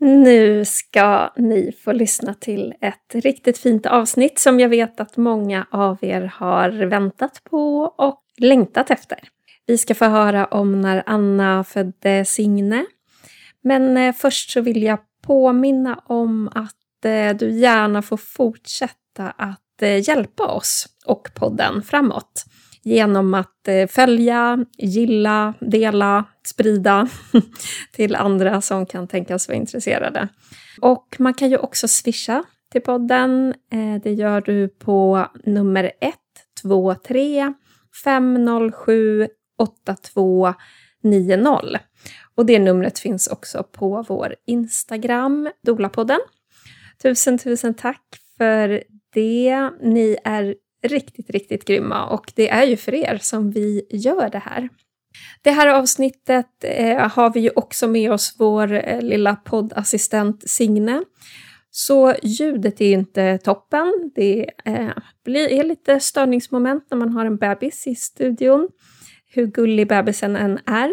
Nu ska ni få lyssna till ett riktigt fint avsnitt som jag vet att många av er har väntat på och längtat efter. Vi ska få höra om när Anna födde Signe. Men eh, först så vill jag påminna om att eh, du gärna får fortsätta att eh, hjälpa oss och podden framåt genom att följa, gilla, dela, sprida till andra som kan tänkas vara intresserade. Och man kan ju också swisha till podden. Eh, det gör du på nummer 123 507 8290. Och det numret finns också på vår Instagram, Dolapodden. Tusen, tusen tack för det. Ni är riktigt, riktigt grymma och det är ju för er som vi gör det här. Det här avsnittet eh, har vi ju också med oss vår eh, lilla poddassistent Signe. Så ljudet är inte toppen. Det eh, blir, är lite störningsmoment när man har en bebis i studion hur gullig bebisen än är.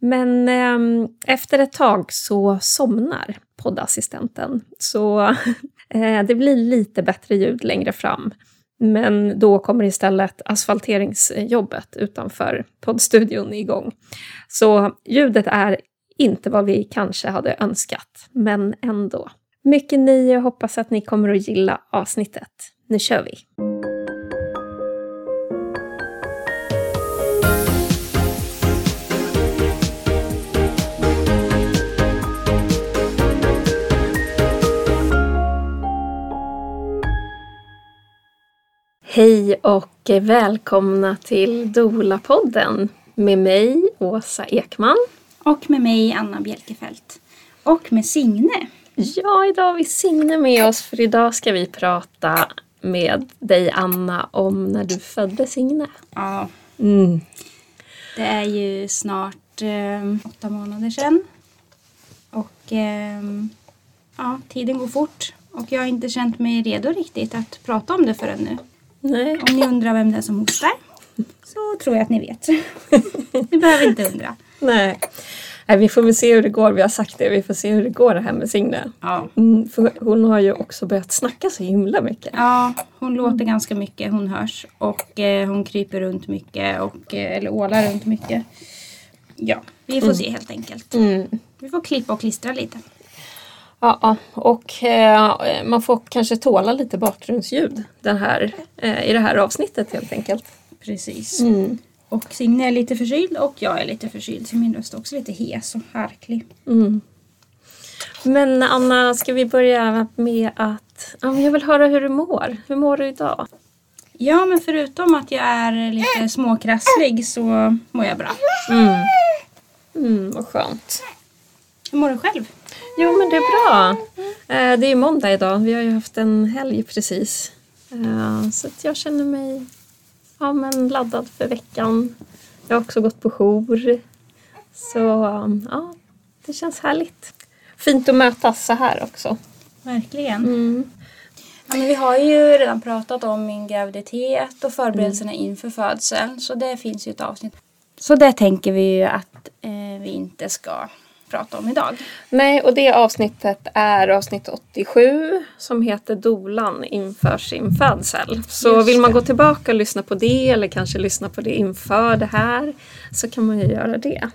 Men eh, efter ett tag så somnar poddassistenten. Så eh, det blir lite bättre ljud längre fram. Men då kommer istället asfalteringsjobbet utanför poddstudion igång. Så ljudet är inte vad vi kanske hade önskat, men ändå. Mycket nöje och hoppas att ni kommer att gilla avsnittet. Nu kör vi! Hej och välkomna till Dola-podden med mig, Åsa Ekman. Och med mig, Anna Bjelkefelt. Och med Signe. Ja, idag har vi Signe med oss för idag ska vi prata med dig Anna om när du födde Signe. Ja. Mm. Det är ju snart eh, åtta månader sedan. Och eh, ja, tiden går fort. Och jag har inte känt mig redo riktigt att prata om det förrän nu. Nej. Om ni undrar vem det är som hostar så tror jag att ni vet. ni behöver inte undra. Nej. Nej, vi får väl se hur det går. Vi har sagt det. Vi får se hur det går det här med Signe. Ja. Mm, för hon har ju också börjat snacka så himla mycket. Ja, hon låter ganska mycket. Hon hörs. Och eh, hon kryper runt mycket. Och, eh, eller ålar runt mycket. Ja, vi får mm. se helt enkelt. Mm. Vi får klippa och klistra lite. Ja, och eh, man får kanske tåla lite bakgrundsljud den här, eh, i det här avsnittet helt enkelt. Precis. Mm. Och Signe är lite förkyld och jag är lite förkyld så min röst är också lite hes och harklig. Mm. Men Anna, ska vi börja med att ja, jag vill höra hur du mår. Hur mår du idag? Ja, men förutom att jag är lite småkrasslig så mår jag bra. Mm. Mm, vad skönt. Hur mår du själv? Jo men det är bra. Eh, det är måndag idag. Vi har ju haft en helg precis. Eh, så jag känner mig ja, men laddad för veckan. Jag har också gått på jour. Så ja, det känns härligt. Fint att mötas så här också. Verkligen. Mm. Ja, men vi har ju redan pratat om min graviditet och förberedelserna mm. inför födseln. Så det finns ju ett avsnitt. Så det tänker vi ju att eh, vi inte ska prata om idag. Nej, och det avsnittet är avsnitt 87 som heter Dolan inför sin födsel. Så Just vill man gå tillbaka och lyssna på det eller kanske lyssna på det inför det här så kan man ju göra det.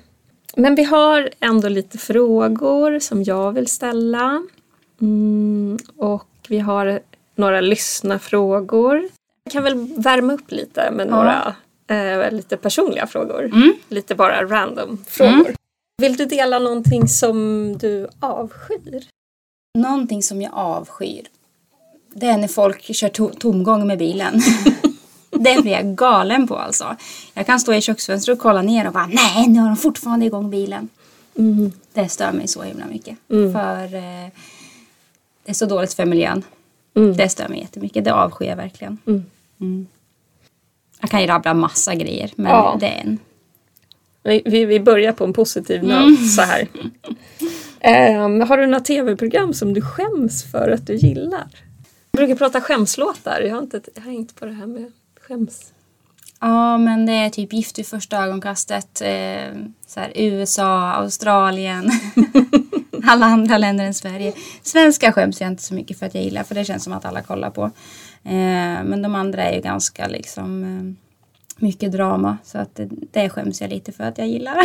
Men vi har ändå lite frågor som jag vill ställa. Mm, och vi har några lyssnafrågor. Jag kan väl värma upp lite med några eh, lite personliga frågor. Mm. Lite bara random frågor. Mm. Vill du dela någonting som du avskyr? Någonting som jag avskyr. Det är när folk kör to tomgång med bilen. det blir jag galen på alltså. Jag kan stå i köksfönstret och kolla ner och bara nej, nu har de fortfarande igång bilen. Mm. Det stör mig så himla mycket. Mm. För eh, det är så dåligt för miljön. Mm. Det stör mig jättemycket. Det avskyr jag verkligen. Mm. Mm. Jag kan ju rabbla massa grejer men ja. det är en. Vi, vi börjar på en positiv mm. så här. Um, har du några tv-program som du skäms för att du gillar? Jag brukar prata skämslåtar. Jag har inte hängt på det här med skäms. Ja, men det är typ Gift vid första ögonkastet. Eh, så här, USA, Australien. alla andra länder än Sverige. Svenska skäms jag inte så mycket för att jag gillar för det känns som att alla kollar på. Eh, men de andra är ju ganska liksom eh, mycket drama så att det, det skäms jag lite för att jag gillar.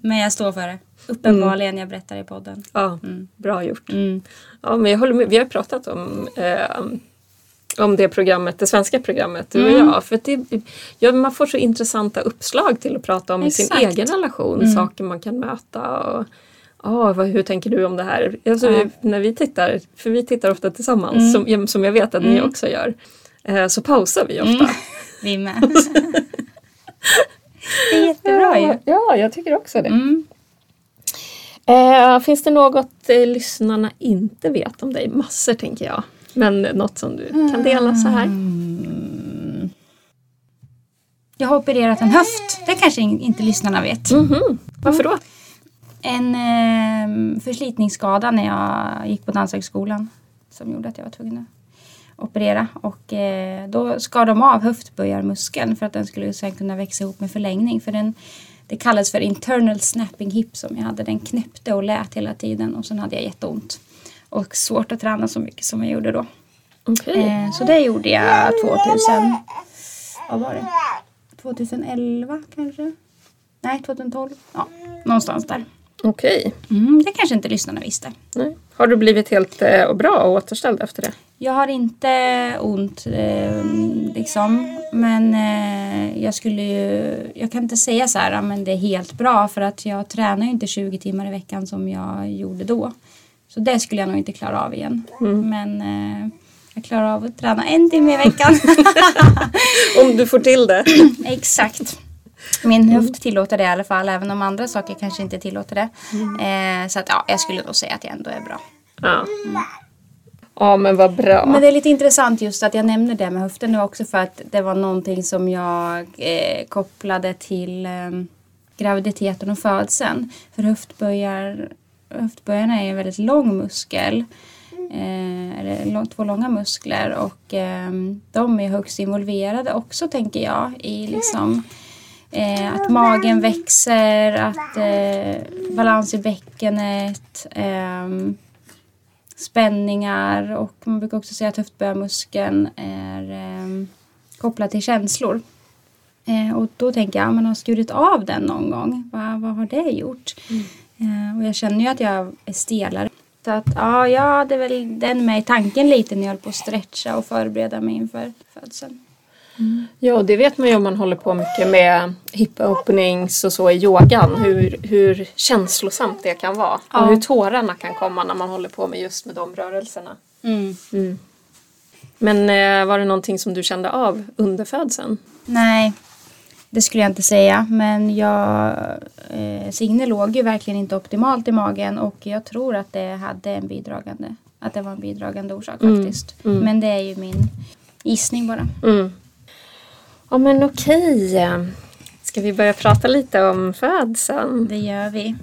men jag står för det. Uppenbarligen, jag berättar i podden. Ja, bra gjort. Mm. Ja, men jag håller med. Vi har pratat om, eh, om det programmet, det svenska programmet, du och Mm. jag. För det, ja, man får så intressanta uppslag till att prata om i sin Exakt. Mm. egen relation. Saker man kan möta. Och, ja, vad, hur tänker du om det här? Alltså, Ja. När vi tittar, för vi tittar ofta tillsammans, som, som jag vet att ni Mm. också gör. Eh, så pausar vi ofta. Vi med. det är jättebra ju. Ja, jag tycker också det. Mm. Eh, finns det något eh, lyssnarna inte vet om dig? Massor tänker jag. Men något som du kan dela så här? Mm. Jag har opererat en höft. Det kanske in- inte lyssnarna vet. Mhm. Varför då? En eh, förslitningsskada när jag gick på Danshögskolan som gjorde att jag var tvungen att operera. Och eh, då skar de av höftböjarmuskeln för att den skulle sen kunna växa ihop med förlängning. För den, det kallas för internal snapping hip som jag hade. Den knäppte och lät hela tiden och sen hade jag jätteont. Och svårt att träna så mycket som jag gjorde då. Okej. Eh, så det gjorde jag 2000. Vad var det? 2011 kanske? Nej, 2012. Ja, någonstans där. Okej. Mm, det kanske inte lyssnarna visste. Nej. Har du blivit helt eh, bra och återställd efter det? Jag har inte ont eh, liksom. Men eh, jag skulle ju, jag kan inte säga så här, "Ja, men det är helt bra för att jag tränar ju inte 20 timmar i veckan som jag gjorde då. Så det skulle jag nog inte klara av igen. Men eh, jag klarar av att träna en timme i veckan. Om du får till det. Exakt. Min höft tillåter det i alla fall, även om andra saker kanske inte tillåter det. Eh, så att ja, jag skulle nog säga att jag ändå är bra. Ja. Ja men vad bra. Men det är lite intressant just att jag nämner det med höften nu också för att det var någonting som jag eh, kopplade till eh, graviditeten och födseln. För höftböjar, höftböjarna är en väldigt lång muskel. Eh, eller lång, två långa muskler och eh, de är högst involverade också tänker jag i liksom eh, att magen växer, att eh, balans i bäckenet, ehm, spänningar och man brukar också säga att höftböjarmuskeln är eh, kopplad till känslor. Eh, och då tänker jag, man har skurit av den någon gång. Va, vad har det gjort? Eh, och jag känner ju att jag är stelare. Så att ja, jag hade väl den med i tanken lite när jag höll på att stretcha och förbereda mig inför födseln. Ja, det vet man ju om man håller på mycket med hip openings och så i yogan. Hur, hur känslosamt det kan vara. Ja. Och hur tårarna kan komma när man håller på med just med de rörelserna. Men eh, var det någonting som du kände av under födseln? Nej, det skulle jag inte säga. Men jag, eh, Signe låg ju verkligen inte optimalt i magen och jag tror att det hade en bidragande, att det var en bidragande orsak faktiskt. Men det är ju min gissning bara. Mm. Ja men okej. Ska vi börja prata lite om födseln? Det gör vi.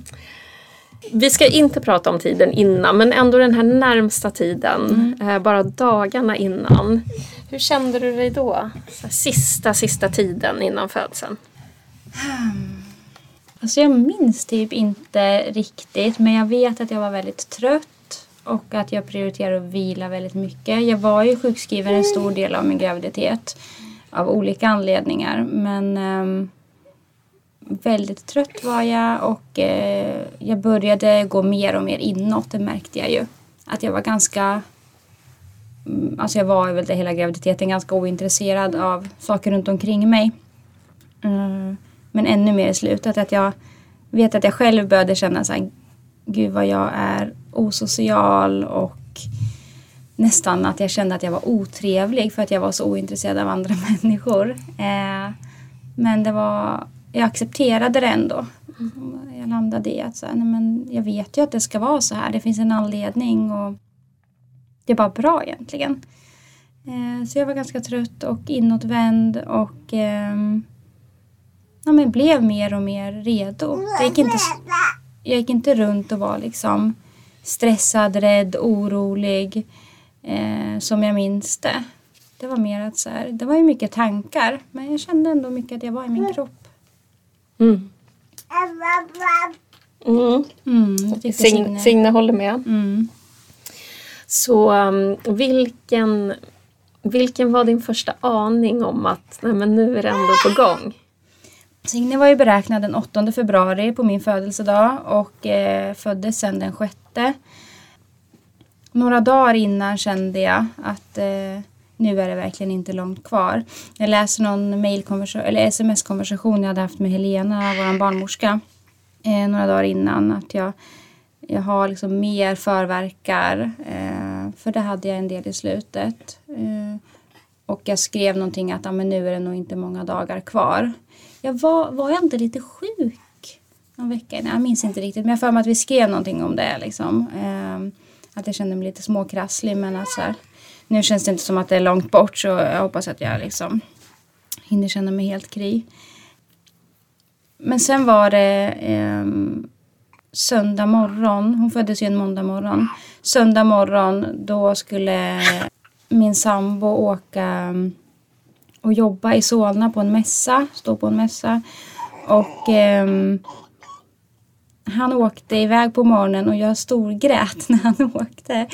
Vi ska inte prata om tiden innan men ändå den här närmsta tiden. Eh, bara dagarna innan. Hur kände du dig då? Sista, sista tiden innan födseln. Alltså jag minns typ inte riktigt men jag vet att jag var väldigt trött och att jag prioriterade att vila väldigt mycket. Jag var ju sjukskriven en stor del av min graviditet av olika anledningar men eh, väldigt trött var jag och eh, jag började gå mer och mer inåt, det märkte jag ju. Att jag var ganska mm, Alltså jag var väl det hela graviditeten ganska ointresserad av saker runt omkring mig. Mm, men ännu mer i slutet att jag vet att jag själv började känna så här, gud vad jag är osocial och nästan att jag kände att jag var otrevlig för att jag var så ointresserad av andra människor. Eh, men det var, jag accepterade det ändå. Jag landade i att så här, nej men jag vet ju att det ska vara så här. Det finns en anledning och det är bara bra egentligen. Eh, så jag var ganska trött och inåtvänd och ehm, ja, men blev mer och mer redo. Jag gick, inte, jag gick inte runt och var liksom stressad, rädd, orolig eh, som jag minns det. Det var mer att så här, det var ju mycket tankar men jag kände ändå mycket att jag var i min kropp. Mm. Mm. Mm, Signe. Signe håller med. Mm. Så um, vilken, vilken var din första aning om att nej, men nu är det ändå på gång? Signe var ju beräknad den 8 februari på min födelsedag och eh, föddes sen den 6. Några dagar innan kände jag att eh, nu är det verkligen inte långt kvar. Jag läste någon mailkonversation, eller sms-konversation jag hade haft med Helena, vår barnmorska, eh, några dagar innan att jag, jag har liksom mer förverkar. Eh, för det hade jag en del i slutet. Eh, och jag skrev någonting att ah, men nu är det nog inte många dagar kvar. Jag var, var jag inte lite sjuk någon vecka? innan? jag minns inte riktigt. Men jag har för mig att vi skrev någonting om det. Liksom. Eh, att jag kände mig lite småkrasslig. Men att så här, nu känns det inte som att det är långt bort. Så jag hoppas att jag liksom hinner känna mig helt kry. Men sen var det eh, söndag morgon. Hon föddes ju en måndag morgon. Söndag morgon då skulle min sambo åka och jobba i Solna på en mässa. Stå på en mässa. Och eh, han åkte iväg på morgonen och jag storgrät när han åkte.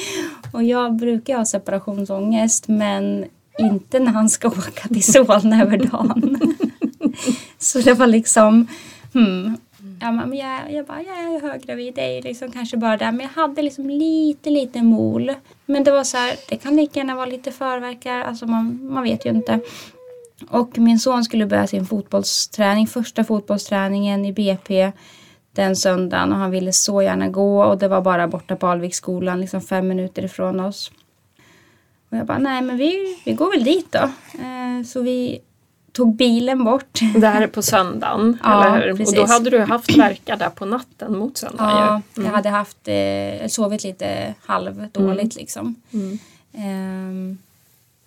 Och jag brukar ha separationsångest men inte när han ska åka till Solna över dagen. Så det var liksom, hmm. Ja, men jag, jag bara, jag är höggravid, det är liksom kanske bara det. Men jag hade liksom lite, lite mol. Men det var så här, det kan lika gärna vara lite förverkar, alltså man, man vet ju inte. Och min son skulle börja sin fotbollsträning, första fotbollsträningen i BP den söndagen och han ville så gärna gå och det var bara borta på Alviksskolan, liksom fem minuter ifrån oss. Och jag bara, nej men vi, vi går väl dit då. Eh, så vi tog bilen bort. Det här är på söndagen, Ja, eller hur? Och precis. då hade du haft verkar där på natten mot söndag Ja, ju. jag hade haft, eh, sovit lite halvdåligt liksom. Mm. Ehm,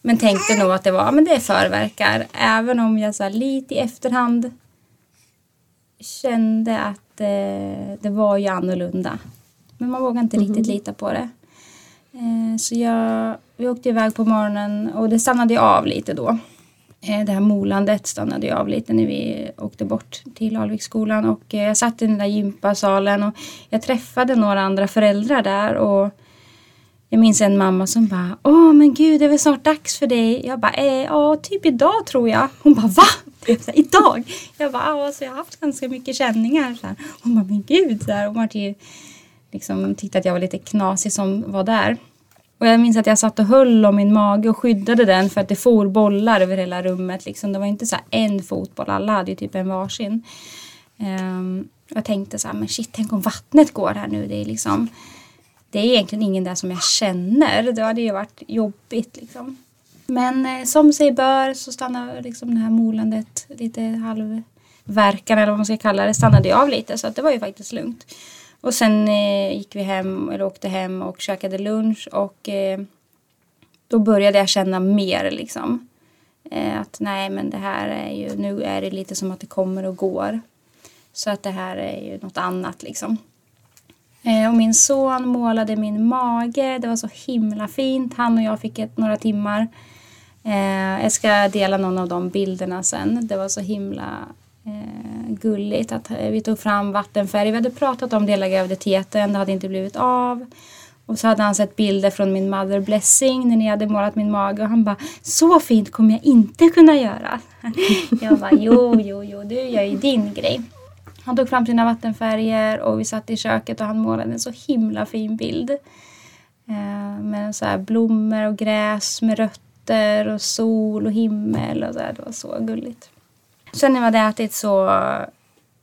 men tänkte nog att det var, men det är förverkar. Även om jag så här, lite i efterhand kände att eh, det var ju annorlunda. Men man vågar inte riktigt lita på det. Eh, så jag, vi åkte iväg på morgonen och det stannade ju av lite då. Eh, det här molandet stannade ju av lite när vi åkte bort till Alviksskolan och eh, jag satt i den där gympasalen och jag träffade några andra föräldrar där och jag minns en mamma som bara Åh men gud det är väl snart dags för dig. Jag bara eh, ja typ idag tror jag. Hon bara va? Typ så här, idag? Jag bara ja så jag har haft ganska mycket känningar. Så här. Hon bara men gud. Så här. Hon Martin liksom tyckte att jag var lite knasig som var där. Och jag minns att jag satt och höll om min mage och skyddade den för att det for bollar över hela rummet. Liksom. Det var inte så här en fotboll, alla hade ju typ en varsin. Um, jag tänkte så här, men shit, tänk om vattnet går här nu. Det är liksom, det är egentligen ingen där som jag känner. Det hade ju varit jobbigt liksom. Men eh, som sig bör så stannar liksom det här molandet, lite halvverkan eller vad man ska kalla det, stannade ju av lite så att det var ju faktiskt lugnt. Och sen eh, gick vi hem, eller åkte hem och käkade lunch och eh, då började jag känna mer liksom. Eh, att nej men det här är ju, nu är det lite som att det kommer och går. Så att det här är ju något annat liksom. Eh, och min son målade min mage, det var så himla fint. Han och jag fick ett, några timmar. Eh, jag ska dela någon av de bilderna sen. Det var så himla eh, gulligt att eh, vi tog fram vattenfärg. Vi hade pratat om det hela graviditeten, det hade inte blivit av. Och så hade han sett bilder från min mother blessing när ni hade målat min mage och han bara så fint kommer jag inte kunna göra. jag bara jo, jo, jo, du gör ju din grej. Han tog fram sina vattenfärger och vi satt i köket och han målade en så himla fin bild. Eh, med så här blommor och gräs med rötter och sol och himmel och så här. Det var så gulligt. Sen när vi hade ätit så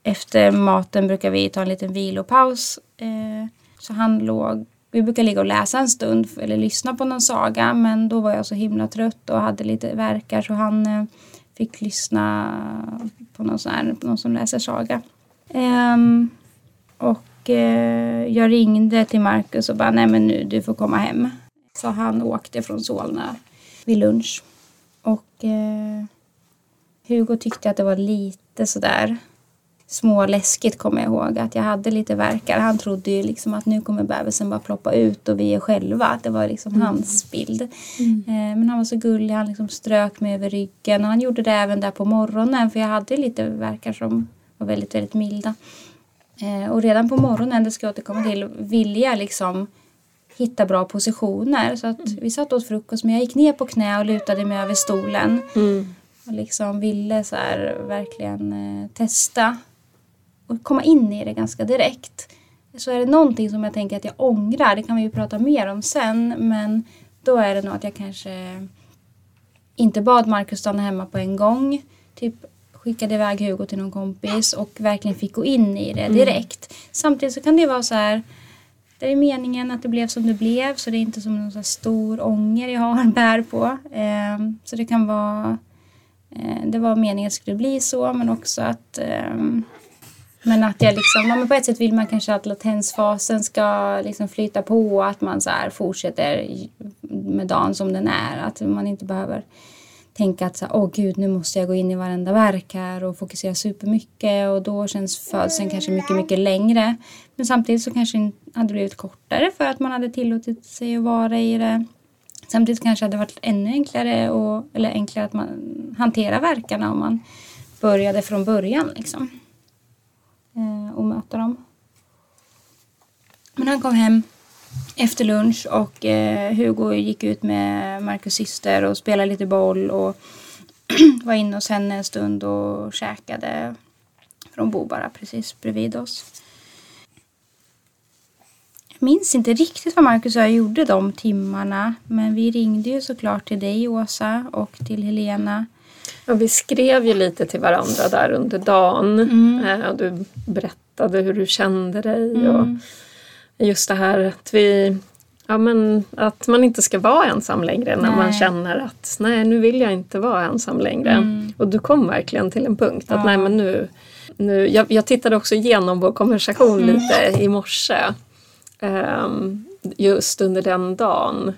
efter maten brukar vi ta en liten vilopaus. Eh, så han låg, vi brukar ligga och läsa en stund eller lyssna på någon saga men då var jag så himla trött och hade lite verkar så han eh, fick lyssna på någon, sån här, på någon som läser saga. Ehm, och eh, jag ringde till Markus och bara nej men nu du får komma hem. Så han åkte från Solna vid lunch. Och eh, Hugo tyckte att det var lite sådär småläskigt kommer jag ihåg. Att jag hade lite verkar. Han trodde ju liksom att nu kommer bebisen bara ploppa ut och vi är själva. Att det var liksom hans bild. Eh, men han var så gullig. Han liksom strök mig över ryggen. Och han gjorde det även där på morgonen. För jag hade lite verkar som var väldigt, väldigt milda. Eh, och redan på morgonen, det ska jag återkomma till, ville jag liksom hitta bra positioner. Så att vi satt åt frukost men jag gick ner på knä och lutade mig över stolen. Mm. Och liksom ville så här verkligen eh, testa och komma in i det ganska direkt. Så är det någonting som jag tänker att jag ångrar, det kan vi ju prata mer om sen, men då är det nog att jag kanske inte bad Marcus stanna hemma på en gång. Typ skickade iväg Hugo till någon kompis och verkligen fick gå in i det direkt. Samtidigt så kan det vara så här det är meningen att det blev som det blev så det är inte som någon stor ånger jag har bär på. Eh, så det kan vara eh, Det var meningen att det skulle bli så men också att eh, Men att jag liksom, ja, men på ett sätt vill man kanske att latensfasen ska liksom flyta på och att man så fortsätter med dagen som den är. Att man inte behöver tänka att så här, gud nu måste jag gå in i varenda verk här och fokusera supermycket och då känns födseln kanske mycket, mycket längre. Men samtidigt så kanske det hade blivit kortare för att man hade tillåtit sig att vara i det. Samtidigt kanske det hade varit ännu enklare, och, eller enklare att man hantera verkarna om man började från början liksom. Eh, och möta dem. Men han kom hem efter lunch och eh, Hugo gick ut med Marcus syster och spelade lite boll och var inne hos henne en stund och käkade. För de bor bara precis bredvid oss. Jag minns inte riktigt vad Marcus och jag gjorde de timmarna men vi ringde ju såklart till dig Åsa och till Helena. Ja, vi skrev ju lite till varandra där under dagen. Mm. Eh, och du berättade hur du kände dig. Mm. Just det här att vi Ja, men att man inte ska vara ensam längre när man Nej. känner att nej nu vill jag inte vara ensam längre. Mm. Och du kom verkligen till en punkt att Ja. nej men nu, nu jag, jag tittade också igenom vår konversation Mm. lite i morse. ehm, just under den dagen.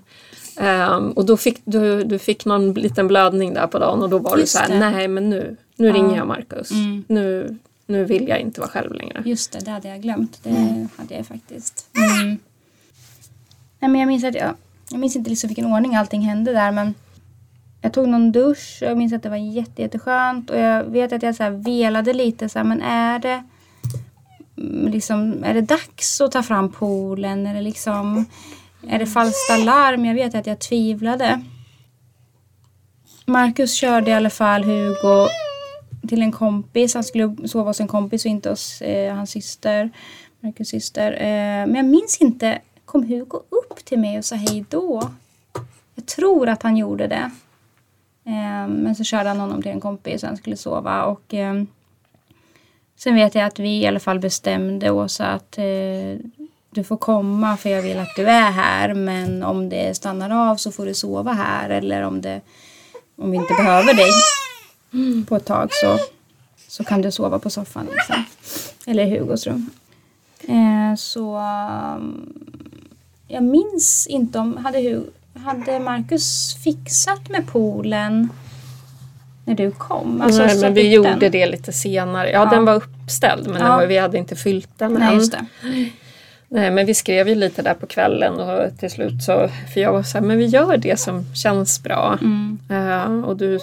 Ehm, och då fick du, du fick någon liten blödning där på dagen och då var du Just så här, nej men nu, nu Ja. ringer jag Marcus. Mm. Nu, nu vill jag inte vara själv längre. Just det, det hade jag glömt. Det hade jag faktiskt. Mm. Nej, men jag minns att jag, jag minns inte liksom vilken ordning allting hände där men jag tog någon dusch och jag minns att det var jätte, jätteskönt och jag vet att jag så velade lite så här, men är det mm, liksom, är det dags att ta fram poolen? Det liksom, är det falskt alarm? Jag vet att jag tvivlade. Marcus körde i alla fall Hugo till en kompis. Han skulle sova hos en kompis och inte hos eh, hans syster. Marcus syster. Eh, men jag minns inte. Kom Hugo upp till mig och sa hej då? Jag tror att han gjorde det. Eh, men så körde han honom till en kompis och han skulle sova. Och, eh, sen vet jag att vi i alla fall bestämde Åsa att eh, du får komma för jag vill att du är här. Men om det stannar av så får du sova här. Eller om, det, om vi inte behöver dig på ett tag så, så kan du sova på soffan. Liksom. Eller i Hugos rum. Eh, så um, jag minns inte om, hade, hade Marcus fixat med poolen när du kom? Alltså, Nej, men vi gjorde den? det lite senare. Ja, Ja. den var uppställd men Ja. var, vi hade inte fyllt den Nej, än. just det. Nej, men vi skrev ju lite där på kvällen och till slut så, för jag var så här, men vi gör det som känns bra. Mm. Eh, och du,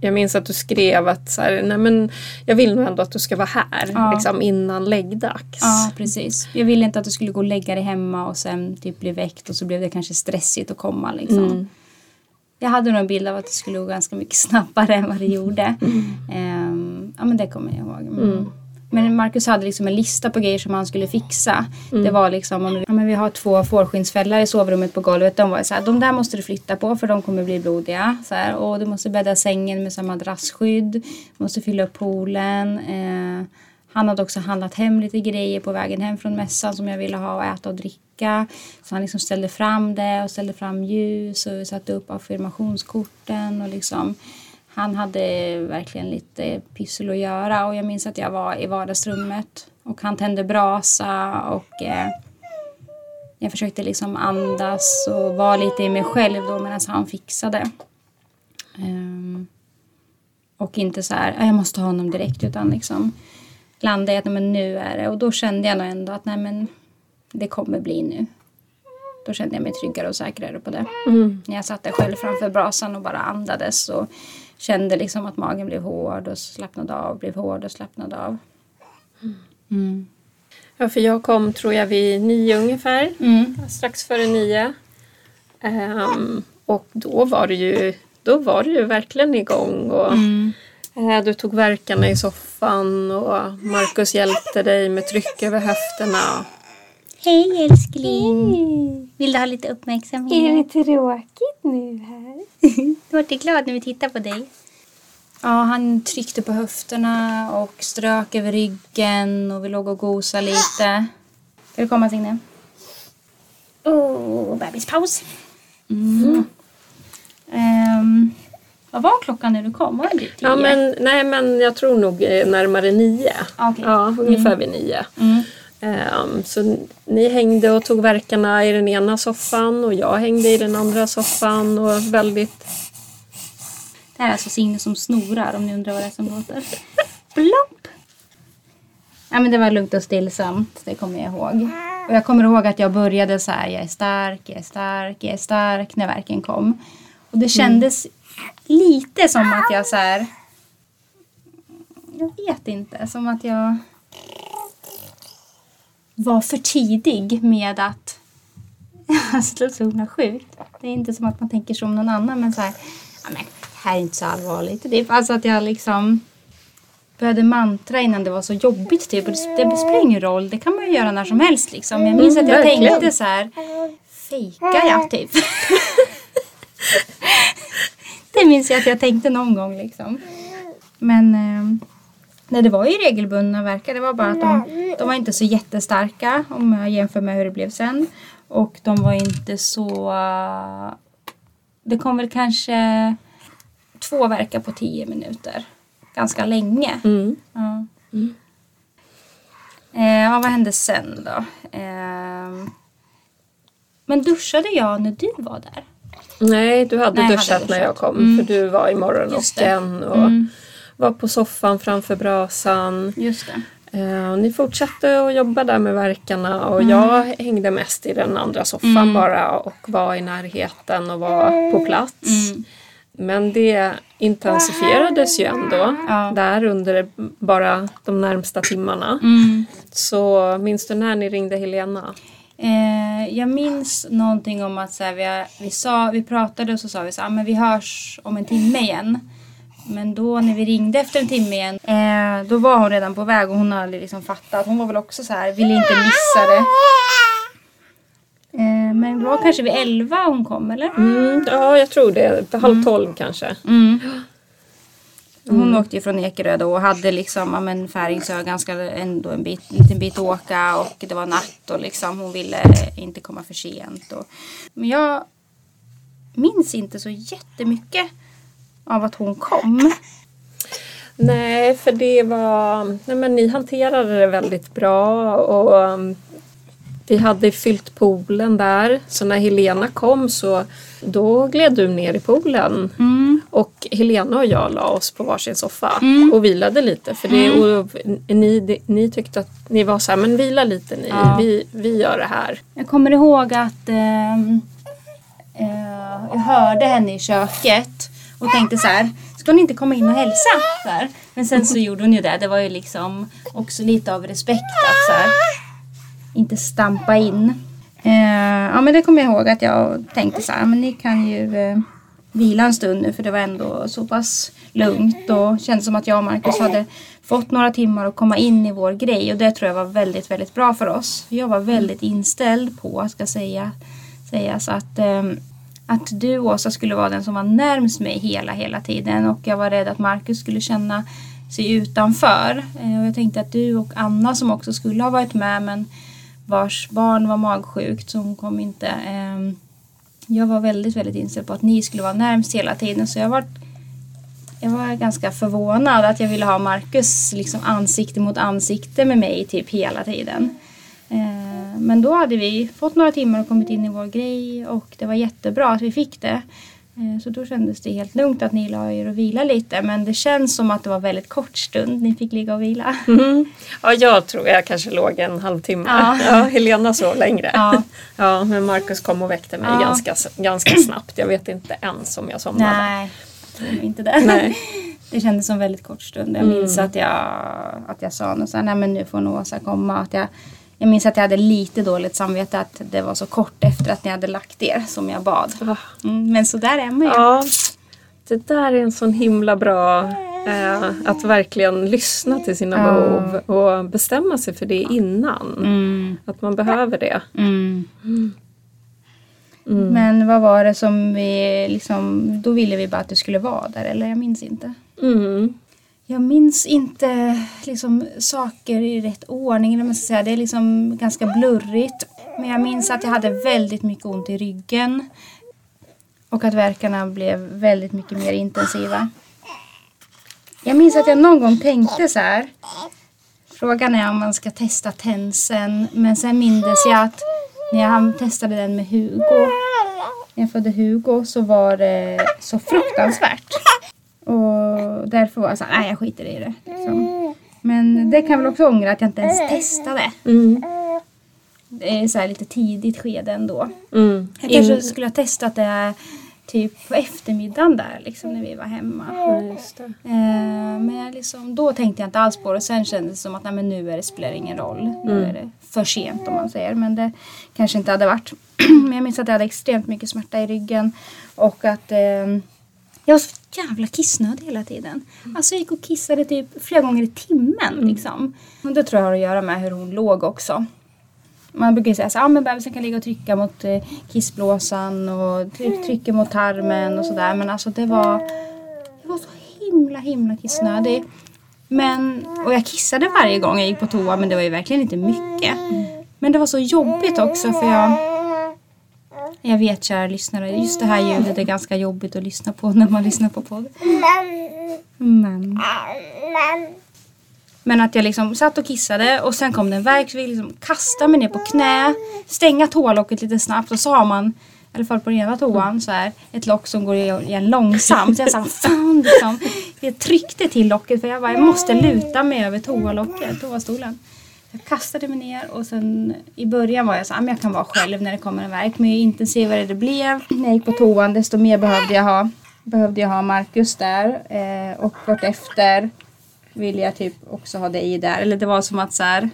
jag minns att du skrev att så här, nej men jag vill nog ändå att du ska vara här Ja. liksom, innan läggdags. Ja, precis. Jag ville inte att du skulle gå och lägga dig hemma och sen typ bli väckt och så blev det kanske stressigt att komma. Liksom. Mm. Jag hade nog en bild av att det skulle gå ganska mycket snabbare än vad det gjorde. Ehm, ja, men det kommer jag ihåg. Mm. Men Marcus hade liksom en lista på grejer som han skulle fixa. Det var liksom, om vi, men vi har två fårskinnsfällar i sovrummet på golvet. De var så här, de där måste du flytta på för de kommer bli blodiga. Så här, och du måste bädda sängen med samma madrassskydd. Måste fylla upp poolen. Eh, han hade också handlat hem lite grejer på vägen hem från mässan som jag ville ha och äta och dricka. Så han liksom ställde fram det och ställde fram ljus och satte upp affirmationskorten och liksom han hade verkligen lite pyssel att göra och jag minns att jag var i vardagsrummet och han tände brasa och eh, jag försökte liksom andas och vara lite i mig själv då medan han fixade. Ehm, och inte så här, "Ah, jag måste ha honom direkt utan liksom landa i att "Nej, men nu är det och då kände jag nog ändå att nej men det kommer bli nu. Då kände jag mig tryggare och säkrare på det. Mm. När jag satt där själv framför brasan och bara andades och kände liksom att magen blev hård och slappnade av, blev hård och slappnade av. Mm. Ja, för jag kom tror jag vid nio ungefär. Mm. Strax före nio. Ehm, och då var, det ju, då var det ju verkligen igång. Och, Mm. eh, du tog verkarna i soffan och Markus hjälpte dig med tryck över höfterna. Hej älskling! Vill du ha lite uppmärksamhet? tråkigt nu här? Du vart glad när vi tittar på dig. Ja, han tryckte på höfterna och strök över ryggen och vi låg och gosade lite. Ska du komma Signe? Oh, bebispaus. Mm. Ehm, vad var klockan när du kom? Var det tio? Ja, men, nej, men jag tror nog eh, närmare nio. Okej. Ja, ungefär vid nio. Mm. Ehm, så ni hängde och tog verkarna i den ena soffan och jag hängde i den andra soffan och väldigt... Det här är alltså Signe som snorar om ni undrar vad det är som låter. Plopp! Ja, men det var lugnt och stillsamt, det kommer jag ihåg. Och jag kommer ihåg att jag började så här, jag är stark, jag är stark, jag är stark när verken kom. Och det kändes lite som att jag så här, jag vet inte, som att jag var för tidig med att Alltså det låter så himla sjukt. Det är inte som att man tänker som någon annan men så här, ja men det här är inte så allvarligt. Det är alltså att jag liksom började mantra innan det var så jobbigt typ. Och det, det spelar ingen roll, det kan man ju göra när som helst liksom. Jag minns att jag verkligen. tänkte så här, fejkar jag typ? det minns jag att jag tänkte någon gång liksom. Men eh, nej, det var ju regelbundna verkar. Det var bara att de, de var inte så jättestarka om jag jämför med hur det blev sen. Och de var inte så... eh, Det kom väl kanske två verkar på tio minuter. Ganska länge. Mm. Ja. Eh, ja, vad hände sen då? Eh, men duschade jag när du var där? Nej, du hade Nej, duschat hade när jag kom Mm. för du var i Just det. morgonrocken och Mm. Var på soffan framför brasan. Just det. Eh, och ni fortsatte att jobba där med verkarna och Mm. jag hängde mest i den andra soffan bara och var i närheten och var på plats. Mm. Men det intensifierades ju ändå Ja. där under bara de närmsta timmarna. Mm. Så minns du när ni ringde Helena? Eh, jag minns någonting om att så här, vi, vi, sa, vi pratade och så sa vi så här, ah, men vi hörs om en timme igen. Men då när vi ringde efter en timme igen, eh, då var hon redan på väg och hon hade aldrig liksom fattat. Hon var väl också så här, ville inte missa det. Eh, men det var kanske vid elva hon kom eller? Mm, ja, jag tror det. Halv tolv kanske. Mm. Hon åkte ju från Ekerö då och hade liksom, ja men Färingsö ganska ändå en bit, liten bit att åka och det var natt och liksom hon ville inte komma för sent. Och, men jag minns inte så jättemycket av att hon kom. Nej, för det var... Nej, men ni hanterade det väldigt bra och um, vi hade fyllt poolen där. Så när Helena kom så då gled du ner i poolen. Mm. Och Helena och jag la oss på varsin soffa Mm. och vilade lite. För det, och ni, ni tyckte att ni var så här, men vila lite ni, Ja. vi, vi gör det här. Jag kommer ihåg att ehm, eh, jag hörde henne i köket och tänkte så här, ska hon inte komma in och hälsa? Så här. Men sen så gjorde hon ju det. Det var ju liksom också lite av respekt att så här, inte stampa in. Eh, ja men det kommer jag ihåg att jag tänkte så här, men ni kan ju eh, vila en stund nu för det var ändå så pass lugnt och kändes som att jag och Marcus hade fått några timmar att komma in i vår grej och det tror jag var väldigt, väldigt bra för oss. Jag var väldigt inställd på, ska säga, sägas, att, eh, att du Åsa skulle vara den som var närmst mig hela, hela tiden och jag var rädd att Marcus skulle känna sig utanför. Eh, och jag tänkte att du och Anna som också skulle ha varit med men vars barn var magsjukt så hon kom inte. Ehm, jag var väldigt, väldigt inställd på att ni skulle vara närmst hela tiden så jag var, jag var ganska förvånad att jag ville ha Marcus liksom ansikte mot ansikte med mig typ hela tiden. Eh, men då hade vi fått några timmar och kommit in i vår grej och det var jättebra att vi fick det. Eh, Så då kändes det helt lugnt att ni la er och vila lite men det känns som att det var väldigt kort stund ni fick ligga och vila. Mm. Ja, jag tror jag kanske låg en halvtimme. Ja. Ja. Helena sov längre. Ja. Ja, men Markus kom och väckte mig Ja. ganska, ganska snabbt. Jag vet inte ens om jag somnade. Nej, jag inte det. Nej. Det kändes som väldigt kort stund. Jag minns att, jag, att jag sa något så här, nej men nu får nog Åsa komma. Att jag, Jag minns att jag hade lite dåligt samvete att det var så kort efter att ni hade lagt er som jag bad. Mm, men så där är man ju. Ja, det där är en sån himla bra... Eh, att verkligen lyssna till sina Ja. behov och bestämma sig för det innan. Mm, Att man behöver det. mm. Mm. Men vad var det som vi liksom, då ville vi bara att det skulle vara där eller jag minns inte. Jag minns inte liksom, saker i rätt ordning. man ska säga. Det är liksom ganska blurrigt. Men jag minns att jag hade väldigt mycket ont i ryggen. Och att verkarna blev väldigt mycket mer intensiva. Jag minns att jag någon gång tänkte så här. Frågan är om man ska testa tensen. Men sen mindes jag att när jag testade den med Hugo. När jag födde Hugo så var det så fruktansvärt. Och därför var jag så här, nej jag skiter i det. Liksom. Men det kan jag väl också ångra att jag inte ens testade. Mm. Det är så här lite tidigt skede ändå. Mm. Jag kanske In- skulle ha testat det typ på eftermiddagen där liksom när vi var hemma. Ja. Eh, men liksom, då tänkte jag inte alls på det. Sen kändes det som att nej, men nu är det, spelar det ingen roll. Nu Mm. är det för sent om man säger. Men det kanske inte hade varit. men jag minns att jag hade extremt mycket smärta i ryggen. Och att eh, jag var så jävla kissnödig hela tiden. Alltså jag gick och kissade typ flera gånger i timmen. Liksom. Och det tror jag har att göra med hur hon låg också. Man brukar ju säga så ah, men bebisen kan ligga och trycka mot eh, kissblåsan och tryck, trycker mot tarmen och sådär. Men alltså det var, jag var så himla himla kissnödig. Men, och jag kissade varje gång jag gick på toa men det var ju verkligen inte mycket. Men det var så jobbigt också för jag jag vet kära lyssnare, just det här ljudet är ganska jobbigt att lyssna på när man lyssnar på podd. Men. Men att jag liksom satt och kissade och sen kom det en värk så jag liksom kasta mig ner på knä, stänga toalocket lite snabbt och så har man, i alla fall på den ena toan, så här, ett lock som går igen långsamt. Så jag sa fan liksom, jag tryckte till locket för jag bara, jag måste luta mig över toalocket, toastolen. Jag kastade mig ner och sen i början var jag så här, men jag kan vara själv när det kommer en värk. Men ju intensivare det blev när jag gick på toan desto mer behövde jag ha, behövde jag ha Marcus där. Eh, och vartefter ville jag typ också ha dig där. Eller det var som att så här,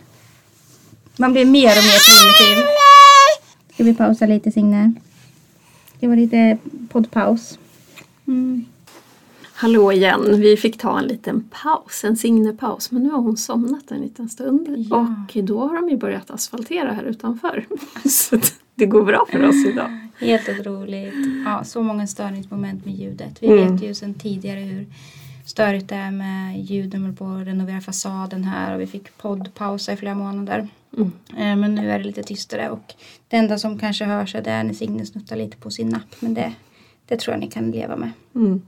man blev mer och mer primitiv. Ska vi pausa lite Signe? Det var lite poddpaus. Mm. Hallå igen, vi fick ta en liten paus, en Signepaus, men nu har hon somnat en liten stund. Ja. Och då har de ju börjat asfaltera här utanför. Så det går bra för oss idag. Helt otroligt. Ja, så många störningsmoment med ljudet. Vi Mm. vet ju sedan tidigare hur störigt det är med ljud när man på att renovera fasaden här och vi fick poddpausa i flera månader. Mm. Eh, Men nu är det lite tystare och det enda som kanske hörs är när Signe snuttar lite på sin napp. Men det, det tror jag ni kan leva med. Mm.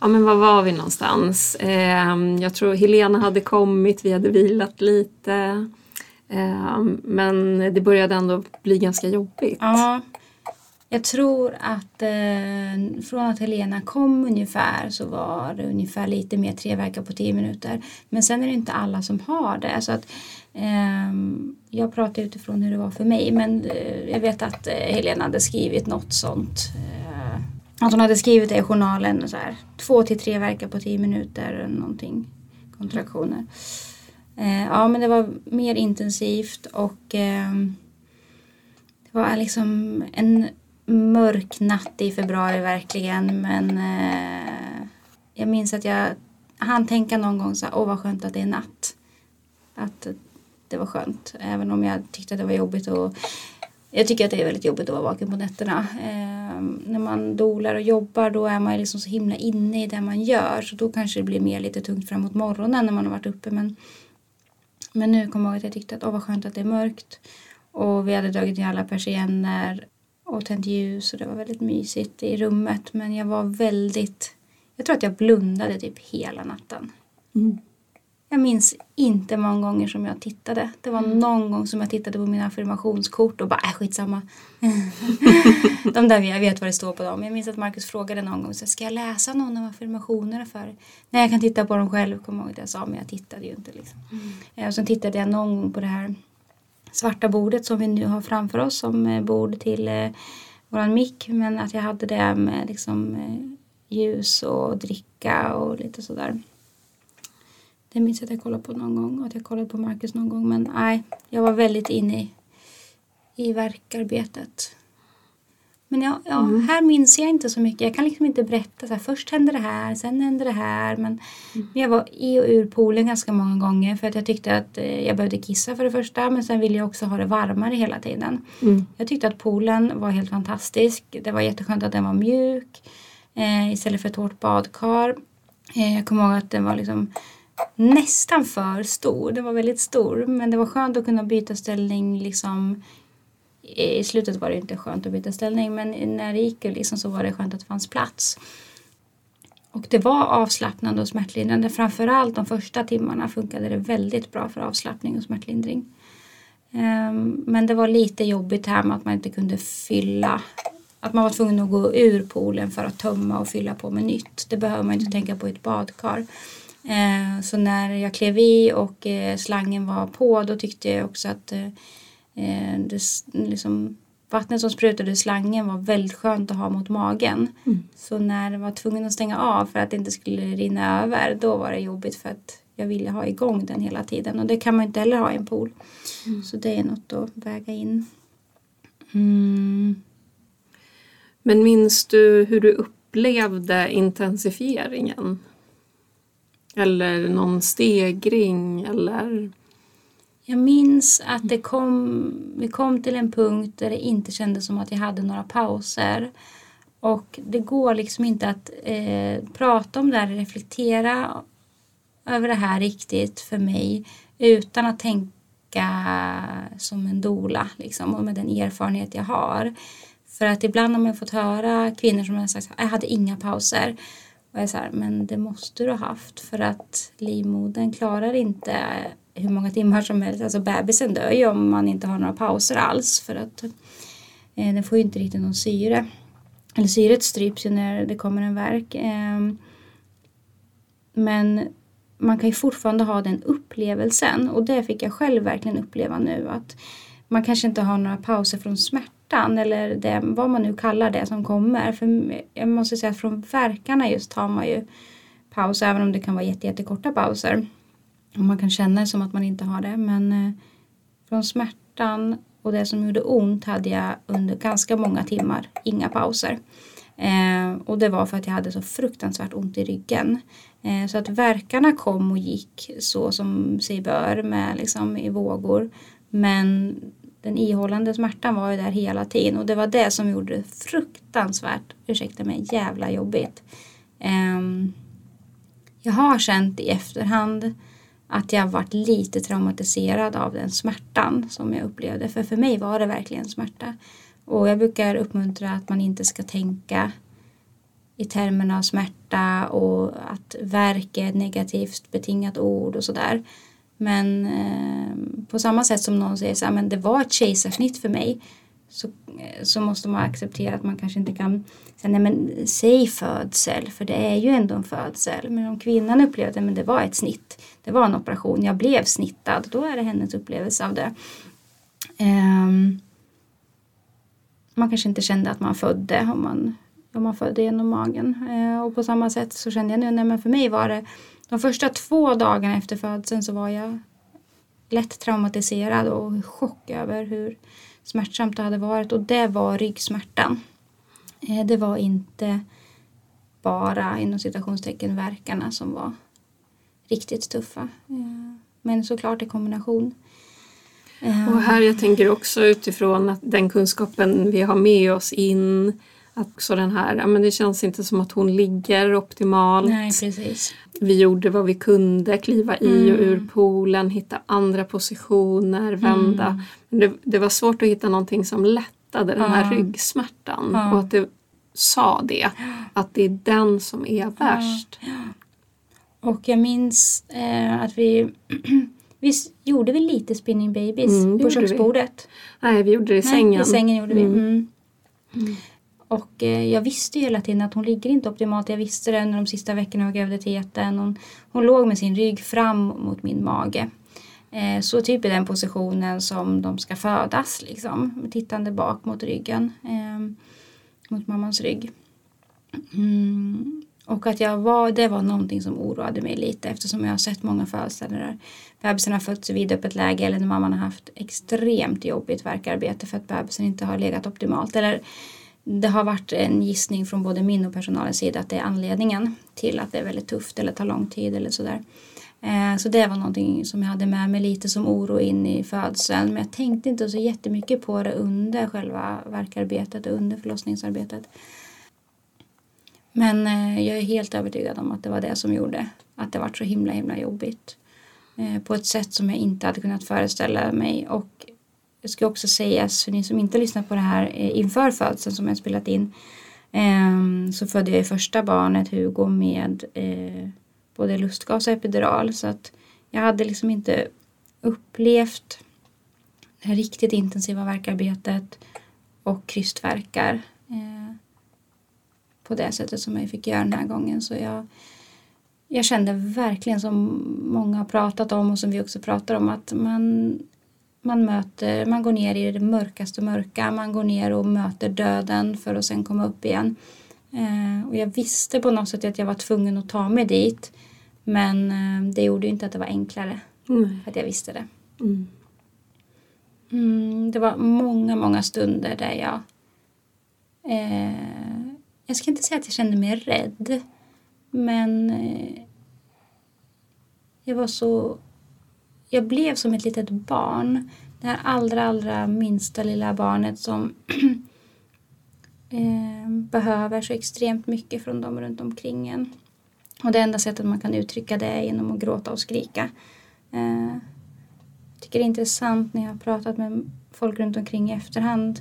Ja men var var vi någonstans? Eh, jag tror Helena hade kommit, vi hade vilat lite. Eh, men det började ändå bli ganska jobbigt. Ja, jag tror att eh, från att Helena kom ungefär så var det ungefär lite mer tre veckor på tio minuter. Men sen är det inte alla som har det. Så att, ehm, jag pratar utifrån hur det var för mig men eh, jag vet att eh, Helena hade skrivit något sånt. Eh, att hon hade skrivit det i journalen så här, två till tre verkar på tio minuter eller någonting. Kontraktioner. Eh, ja men det var mer intensivt och eh, det var liksom en mörk natt i februari verkligen men eh, jag minns att jag hann tänka någon gång så här, åh vad skönt att det är natt. Att det var skönt även om jag tyckte att det var jobbigt och jag tycker att det är väldigt jobbigt att vara vaken på nätterna. Eh, när man dolar och jobbar då är man liksom så himla inne i det man gör så då kanske det blir mer lite tungt framåt morgonen när man har varit uppe men men nu kommer jag ihåg att jag tyckte att åh vad skönt att det är mörkt. Och vi hade dragit ner alla persienner och tänt ljus och det var väldigt mysigt i rummet. Men jag var väldigt... Jag tror att jag blundade typ hela natten. Mm. Jag minns inte många gånger som jag tittade. Det var någon gång som jag tittade på mina affirmationskort och bara äh, skitsamma. de där, jag vet vad det står på dem. Jag minns att Marcus frågade någon gång, så ska jag läsa någon av affirmationerna för? Nej, jag kan titta på dem själv. Kommer jag ihåg att jag sa, men jag tittade ju inte. Liksom. Eh, Och sen tittade jag någon gång på det här svarta bordet som vi nu har framför oss som eh, bord till eh, våran mick. Men att jag hade det med liksom, eh, ljus och dricka och lite sådär. Det minns jag att jag kollade på någon gång och att jag kollade på Marcus någon gång. Men nej, jag var väldigt inne i, i verkarbetet. Men ja, ja Mm. här minns jag inte så mycket. Jag kan liksom inte berätta. Så här, först hände det här, sen hände det här. Men Mm. jag var i och ur poolen ganska många gånger för att jag tyckte att eh, jag behövde kissa för det första. Men sen ville jag också ha det varmare hela tiden. Mm. Jag tyckte att poolen var helt fantastisk. Det var jätteskönt att den var mjuk eh, istället för ett hårt badkar. Eh, jag kommer ihåg att den var liksom nästan för stor. Den var väldigt stor men det var skönt att kunna byta ställning liksom i slutet var det inte skönt att byta ställning men när det gick liksom så var det skönt att det fanns plats. Och det var avslappnande och smärtlindrande. Framförallt de första timmarna funkade det väldigt bra för avslappning och smärtlindring. Ehm, men det var lite jobbigt här med att man inte kunde fylla. Att man var tvungen att gå ur poolen för att tömma och fylla på med nytt. Det behöver man inte tänka på i ett badkar. Ehm, Så när jag klev i och eh, slangen var på då tyckte jag också att eh, eh, det, liksom, vattnet som sprutade ur slangen var väldigt skönt att ha mot magen. Så när jag var tvungen att stänga av för att det inte skulle rinna över då var det jobbigt för att jag ville ha igång den hela tiden och det kan man inte heller ha i en pool. Så det är något att väga in. Mm. Men minns du hur du upplevde intensifieringen? Eller någon stegring eller? Jag minns att det kom, vi kom till en punkt där det inte kändes som att jag hade några pauser. Och det går liksom inte att eh, prata om det här, reflektera över det här riktigt för mig utan att tänka som en dola liksom, och med den erfarenhet jag har. För att ibland har man fått höra kvinnor som har sagt att jag hade inga pauser. Och jag är så här, men det måste du ha haft för att livmodern klarar inte hur många timmar som helst. Alltså bebisen dör ju om man inte har några pauser alls för att eh, den får ju inte riktigt någon syre. Eller syret stryps ju när det kommer en verk. Eh, men man kan ju fortfarande ha den upplevelsen och det fick jag själv verkligen uppleva nu att man kanske inte har några pauser från smärta smärtan eller det, vad man nu kallar det som kommer. För jag måste säga att från verkarna just tar man ju paus även om det kan vara jätte, jättekorta pauser. Och man kan känna det som att man inte har det men eh, från smärtan och det som gjorde ont hade jag under ganska många timmar inga pauser. Eh, och det var för att jag hade så fruktansvärt ont i ryggen. Eh, så att verkarna kom och gick så som sig bör med liksom i vågor. Men den ihållande smärtan var ju där hela tiden och det var det som gjorde det fruktansvärt, ursäkta mig, jävla jobbigt. Um, jag har känt i efterhand att jag varit lite traumatiserad av den smärtan som jag upplevde. För för mig var det verkligen smärta. Och jag brukar uppmuntra att man inte ska tänka i termerna av smärta och att verk är ett negativt betingat ord och sådär. Men eh, på samma sätt som någon säger så här, men det var ett kejsarsnitt för mig så, eh, så måste man acceptera att man kanske inte kan säga nej men säg födsel för det är ju ändå en födsel. Men om kvinnan upplevde att det var ett snitt, det var en operation, jag blev snittad, då är det hennes upplevelse av det. Um, man kanske inte kände att man födde om man, om man födde genom magen. Uh, och på samma sätt så kände jag nu, nej men för mig var det de första två dagarna efter födseln så var jag lätt traumatiserad och i chock över hur smärtsamt det hade varit och det var ryggsmärtan. Eh, det var inte bara inom citationstecken verkarna som var riktigt tuffa. Eh, men såklart i kombination. Och här jag tänker också utifrån att den kunskapen vi har med oss in också den här, ja men det känns inte som att hon ligger optimalt. Nej, precis. Vi gjorde vad vi kunde, kliva i och Mm. ur poolen, hitta andra positioner, vända. Mm. Men det, det var svårt att hitta någonting som lättade den här ryggsmärtan. Och att det sa det, att det är den som är värst. Och jag minns eh, att vi Visst gjorde vi lite spinning babies Mm, på gjorde vi. köksbordet? Nej, vi gjorde det i Nej, sängen. I sängen gjorde vi. Mm. Mm. Och eh, jag visste ju hela tiden att hon ligger inte optimalt. Jag visste det under de sista veckorna av graviditeten. Hon, hon låg med sin rygg fram mot min mage. Eh, så typ i den positionen som de ska födas liksom. Tittande bak mot ryggen. Eh, mot mammans rygg. Mm. Och att jag var, det var någonting som oroade mig lite eftersom jag har sett många födelser där bebisen har fötts i vidöppet läge eller när mamman har haft extremt jobbigt verkarbete för att bebisen inte har legat optimalt. Eller det har varit en gissning från både min och personalens sida att det är anledningen till att det är väldigt tufft eller tar lång tid eller sådär. Eh, så det var någonting som jag hade med mig lite som oro in i födseln. Men jag tänkte inte så jättemycket på det under själva verkarbetet och under förlossningsarbetet. Men eh, jag är helt övertygad om att det var det som gjorde att det var så himla himla jobbigt. Eh, på ett sätt som jag inte hade kunnat föreställa mig. Och det ska också sägas för ni som inte lyssnar på det här eh, inför födseln som jag spelat in ehm, så födde jag första barnet Hugo med eh, både lustgas och epidural så att jag hade liksom inte upplevt det här riktigt intensiva verkarbetet och krystverkar eh, på det sättet som jag fick göra den här gången. Så jag, jag kände verkligen som många har pratat om och som vi också pratar om att man, man möter, man går ner i det mörkaste mörka, man går ner och möter döden för att sen komma upp igen. Eh, och jag visste på något sätt att jag var tvungen att ta mig dit. Men eh, det gjorde ju inte att det var enklare. Mm. Att jag visste det. Mm. Mm, det var många, många stunder där jag... Eh, jag ska inte säga att jag kände mig rädd. Men eh, jag var så... Jag blev som ett litet barn. Det här allra, allra minsta lilla barnet som eh, behöver så extremt mycket från dem runt omkring en. Och det enda sättet man kan uttrycka det är genom att gråta och skrika. Eh, jag tycker det är intressant när jag har pratat med folk runt omkring i efterhand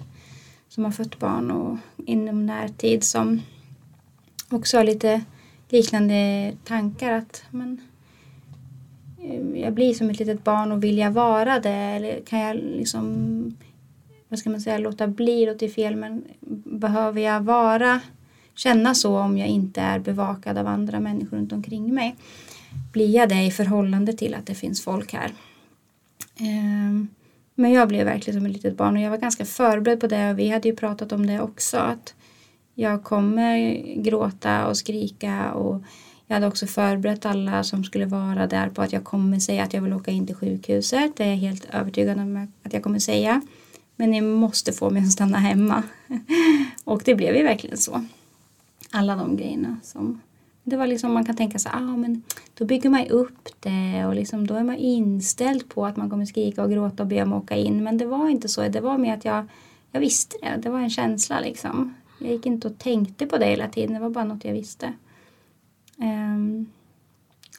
som har fött barn och inom närtid som också har lite liknande tankar att men, Eh, jag blir som ett litet barn och vill jag vara det eller kan jag liksom vad ska man säga, låta bli, låter fel men behöver jag vara känna så om jag inte är bevakad av andra människor runt omkring mig. Blir jag det i förhållande till att det finns folk här? Ehm, men jag blev verkligen som ett litet barn och jag var ganska förberedd på det och vi hade ju pratat om det också. Att jag kommer gråta och skrika och jag hade också förberett alla som skulle vara där på att jag kommer säga att jag vill åka in till sjukhuset. Det är jag helt övertygad om att jag kommer säga. Men ni måste få mig att stanna hemma. och det blev ju verkligen så alla de grejerna. Som, det var liksom man kan tänka sig, ah, men då bygger man upp det och liksom, då är man inställd på att man kommer skrika och gråta och be om att åka in. Men det var inte så. Det var mer att jag, jag visste det. Det var en känsla liksom. Jag gick inte och tänkte på det hela tiden. Det var bara något jag visste. Um,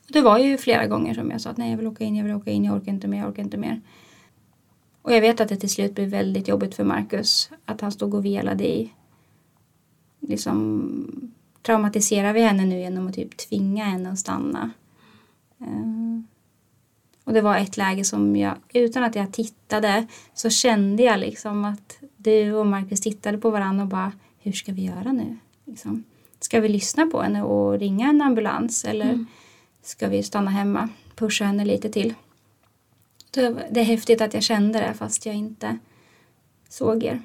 det var ju flera gånger som jag sa att nej, jag vill åka in, jag vill åka in, jag orkar inte mer, jag orkar inte mer. Och jag vet att det till slut blev väldigt jobbigt för Marcus. Att han stod och velade i liksom traumatiserar vi henne nu genom att typ tvinga henne att stanna. Ehm, och det var ett läge som jag, utan att jag tittade, så kände jag liksom att du och Marcus tittade på varandra och bara, hur ska vi göra nu? Liksom. Ska vi lyssna på henne och ringa en ambulans eller mm. ska vi stanna hemma, pusha henne lite till? Det är häftigt att jag kände det fast jag inte såg er.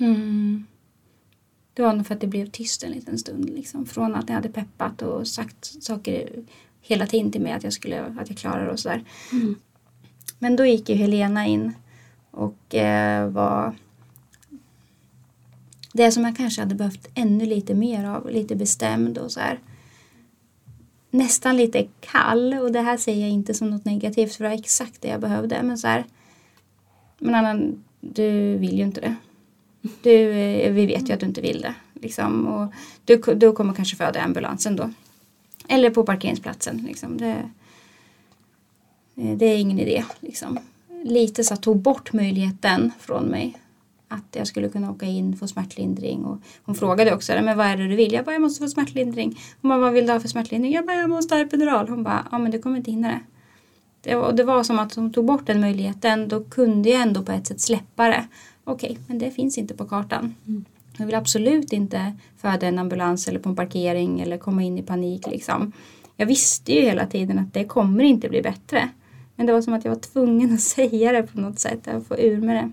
Mm. Det var nog för att det blev tyst en liten stund. Liksom. Från att jag hade peppat och sagt saker hela tiden till mig att jag, skulle, att jag klarar och sådär. Mm. Men då gick ju Helena in och eh, var det som jag kanske hade behövt ännu lite mer av, lite bestämd och så här. Nästan lite kall och det här säger jag inte som något negativt för det var exakt det jag behövde. Men så här, men Anna, du vill ju inte det. Du, eh, vi vet ju att du inte vill det. Liksom, och du, du kommer kanske föda i ambulansen då. Eller på parkeringsplatsen. Liksom. Det, eh, det är ingen idé. Liksom. Lite så tog bort möjligheten från mig att jag skulle kunna åka in, få smärtlindring. Och hon frågade också, men vad är det du vill? Jag bara, jag måste få smärtlindring. Hon bara, vad vill du ha för smärtlindring? Jag bara, jag måste ha epidural. Hon bara, ja men du kommer inte hinna det. Det var, det var som att hon tog bort den möjligheten. Då kunde jag ändå på ett sätt släppa det okej, okay, men det finns inte på kartan. Mm. Jag vill absolut inte föda en ambulans eller på en parkering eller komma in i panik liksom. Jag visste ju hela tiden att det kommer inte bli bättre. Men det var som att jag var tvungen att säga det på något sätt, att få ur med det.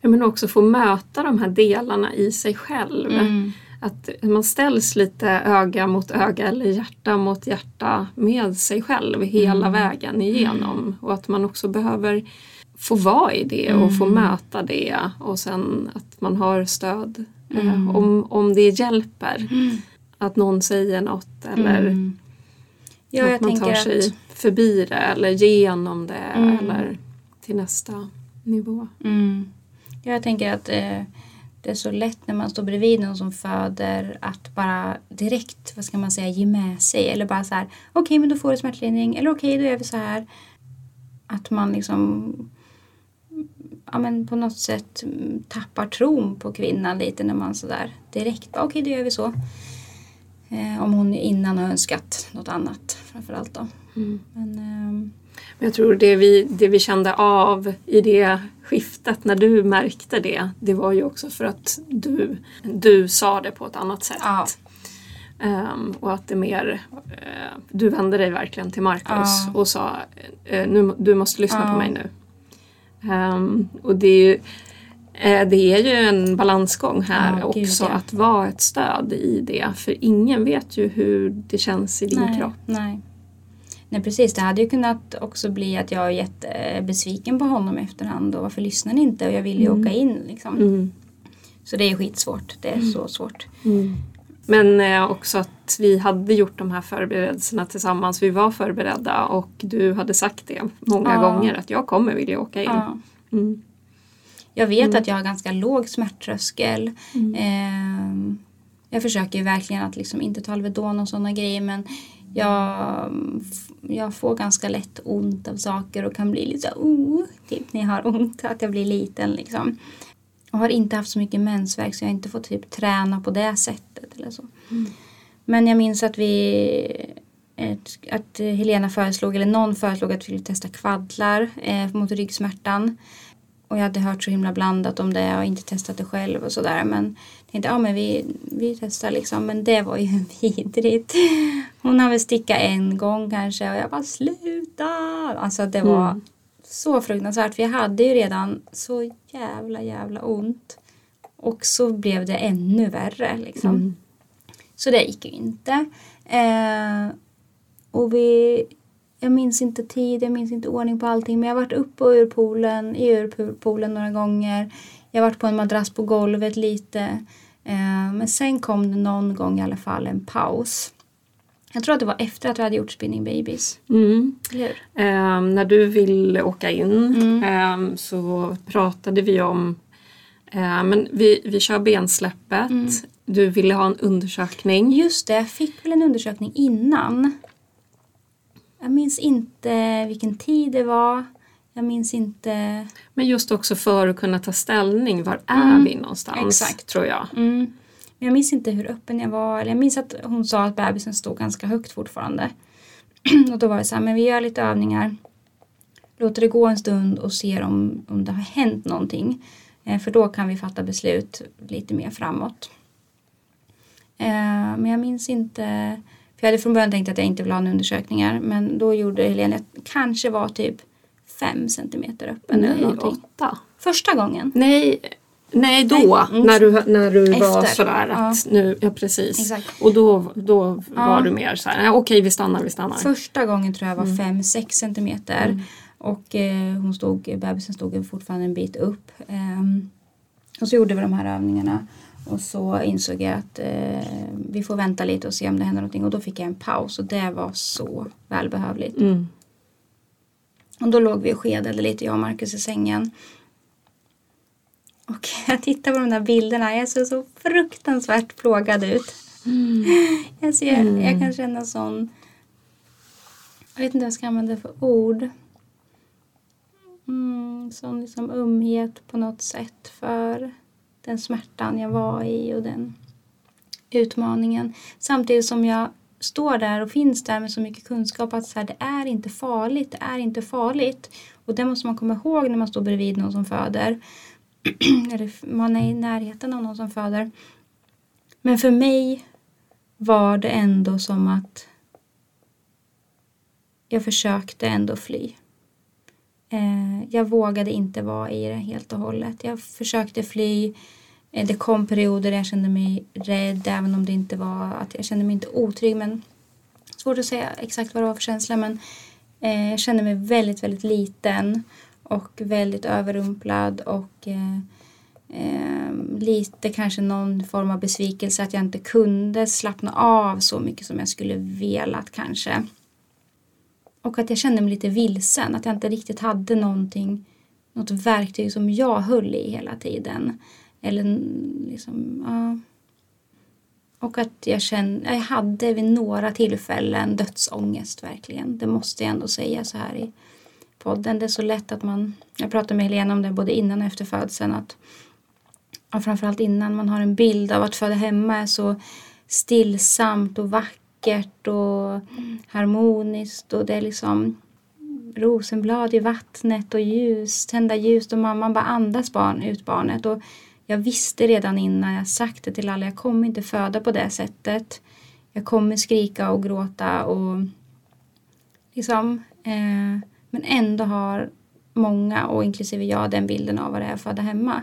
Ja, men också få möta de här delarna i sig själv. Mm. att man ställs lite öga mot öga eller hjärta mot hjärta med sig själv hela Mm. vägen igenom. Och att man också behöver få vara i det och få Mm. möta det och sen att man har stöd eh, Mm. om, om det hjälper. Att någon säger något eller Mm. Ja, att man tar att... sig förbi det eller genom det Mm. eller till nästa nivå. Mm. Ja, jag tänker att eh, det är så lätt när man står bredvid någon som föder att bara direkt, vad ska man säga, ge med sig. Eller bara så här, okej men då får du smärtlindring. Eller okej, då gör vi så här. Att man liksom ja, men på något sätt tappar tron på kvinnan lite när man sådär direkt, bara, okej då gör vi så. Eh, om hon innan har önskat något annat framförallt då. Mm. Men, ehm, Men jag tror det vi, det vi kände av i det skiftet när du märkte det, det var ju också för att du, du sa det på ett annat sätt. ja, Ehm, och att det mer, eh, du vände dig verkligen till Marcus Ja. och sa eh, nu, du måste lyssna Ja. på mig nu. Ehm, och det är ju eh, det är ju en balansgång här gud, också ja. att vara ett stöd i det. För ingen vet ju hur det känns i din nej, kropp. Nej. Nej, precis. Det hade ju kunnat också bli att jag är jättebesviken på honom i efterhand. Och varför lyssnar ni inte? Och jag vill ju Mm. åka in liksom. Mm. Så det är skitsvårt. Det är så svårt. Men eh, också att vi hade gjort de här förberedelserna tillsammans. Vi var förberedda och du hade sagt det många Ja. gånger att jag kommer vilja åka in. Ja. Mm. Jag vet att jag har ganska låg smärttröskel. Mm. Ehm, jag försöker ju verkligen att liksom inte ta Alvedon och sådana grejer men jag, jag får ganska lätt ont av saker och kan bli lite så oh, typ när jag har ont, att jag blir liten liksom. Och har inte haft så mycket mensvärk så jag har inte fått typ träna på det sättet eller så. Men jag minns att vi ett, att Helena föreslog, eller någon föreslog att vi skulle testa kvaddlar eh, mot ryggsmärtan. Och jag hade hört så himla blandat om det och inte testat det själv och sådär. Men jag tänkte, ja men vi, vi testar liksom. Men det var ju vidrigt. Hon har väl sticka en gång kanske och jag bara sluta. Alltså det var Mm. så fruktansvärt. För jag hade ju redan så jävla jävla ont. Och så blev det ännu värre liksom. Mm. Så det gick ju inte. Eh, och vi, jag minns inte tid, jag minns inte ordning på allting. Men jag har varit uppe och ur poolen, i urpoolen några gånger. Jag varit på en madrass på golvet lite. Eh, men sen kom det någon gång i alla fall en paus. Jag tror att det var efter att vi hade gjort Spinning Babies. Mm. Ehm, när du ville åka in Mm. ehm, så pratade vi om ehm, men vi, vi kör bensläppet. Mm. Du ville ha en undersökning. Just det, jag fick väl en undersökning innan. Jag minns inte vilken tid det var. Jag minns inte... Men just också för att kunna ta ställning. Var är Mm. vi någonstans? Exakt. Tror jag. Mm. Men jag minns inte hur öppen jag var. Eller jag minns att hon sa att bebisen stod ganska högt fortfarande. och då var det så här, men vi gör lite övningar. Låter det gå en stund och ser om, om det har hänt någonting. Eh, för då kan vi fatta beslut lite mer framåt. Eh, men jag minns inte. För jag hade från början tänkt att jag inte ville ha några undersökningar. Men då gjorde Helene, kanske var typ fem centimeter öppen eller Nej, någonting. åtta. Första gången. Nej, nej då. Nej, mm. När du, när du var sådär att nu, ja precis. Exakt. Och då, då Ja. var du mer såhär, okej vi stannar, vi stannar. Första gången tror jag Mm. var 5-6 centimeter. Och eh, hon stod, bebisen stod fortfarande en bit upp. Ehm, och så gjorde vi de här övningarna. Och så insåg jag att eh, vi får vänta lite och se om det händer någonting. Och då fick jag en paus och det var så välbehövligt. Mm. Och då låg vi och skedade lite, jag och Marcus i sängen. Och jag tittar på de där bilderna, jag ser så fruktansvärt plågad ut. Jag, ser, jag kan känna sån... Jag vet inte vad jag ska använda för ord. Mm, sån liksom ömhet på något sätt för den smärtan jag var i och den utmaningen. Samtidigt som jag står där och finns där med så mycket kunskap att så här, det är inte farligt, det är inte farligt. Och det måste man komma ihåg när man står bredvid någon som föder. Eller man är i närheten av någon som föder. Men för mig var det ändå som att jag försökte ändå fly. Eh, jag vågade inte vara i det helt och hållet. Jag försökte fly. Eh, det kom perioder där jag kände mig rädd även om det inte var att jag kände mig inte otrygg men svårt att säga exakt vad det var för känsla men eh, jag kände mig väldigt, väldigt liten och väldigt överrumplad och eh, eh, lite kanske någon form av besvikelse att jag inte kunde slappna av så mycket som jag skulle velat kanske. Och att jag kände mig lite vilsen, att jag inte riktigt hade någonting, något verktyg som jag höll i hela tiden. Eller liksom, ja. Och att jag kände, jag hade vid några tillfällen dödsångest verkligen. Det måste jag ändå säga så här i podden. Det är så lätt att man, jag pratade med Helena om det både innan och efter födseln, att och framförallt innan man har en bild av att föda hemma är så stillsamt och vackert och harmoniskt och det är liksom rosenblad i vattnet och ljus, tända ljus och mamman bara andas barn, ut barnet och jag visste redan innan jag sagt det till alla, jag kommer inte föda på det sättet. Jag kommer skrika och gråta och liksom eh, men ändå har många och inklusive jag den bilden av vad det är att föda hemma.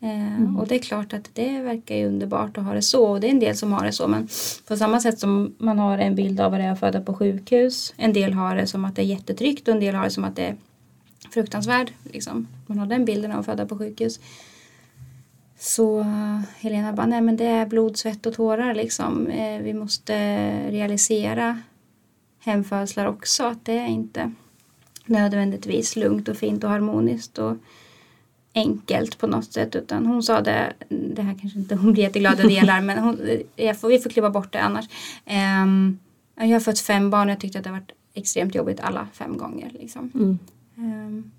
Eh, Mm. Och det är klart att det verkar ju underbart att ha det så och det är en del som har det så men på samma sätt som man har en bild av vad det är att föda på sjukhus. En del har det som att det är jättetryggt och en del har det som att det är fruktansvärt. Liksom. Man har den bilden av att föda på sjukhus. Så eh, Helena bara, nej men det är blod, svett och tårar liksom. Eh, vi måste realisera hemfödslar också. Att det är inte nödvändigtvis lugnt och fint och harmoniskt och enkelt på något sätt. Utan hon sa det, det här kanske inte hon blir jätteglad att delar men hon, får, vi får klippa bort det annars. Ehm, jag har fått fem barn och jag tyckte att det har varit extremt jobbigt alla fem gånger. Liksom. Mm. Ehm,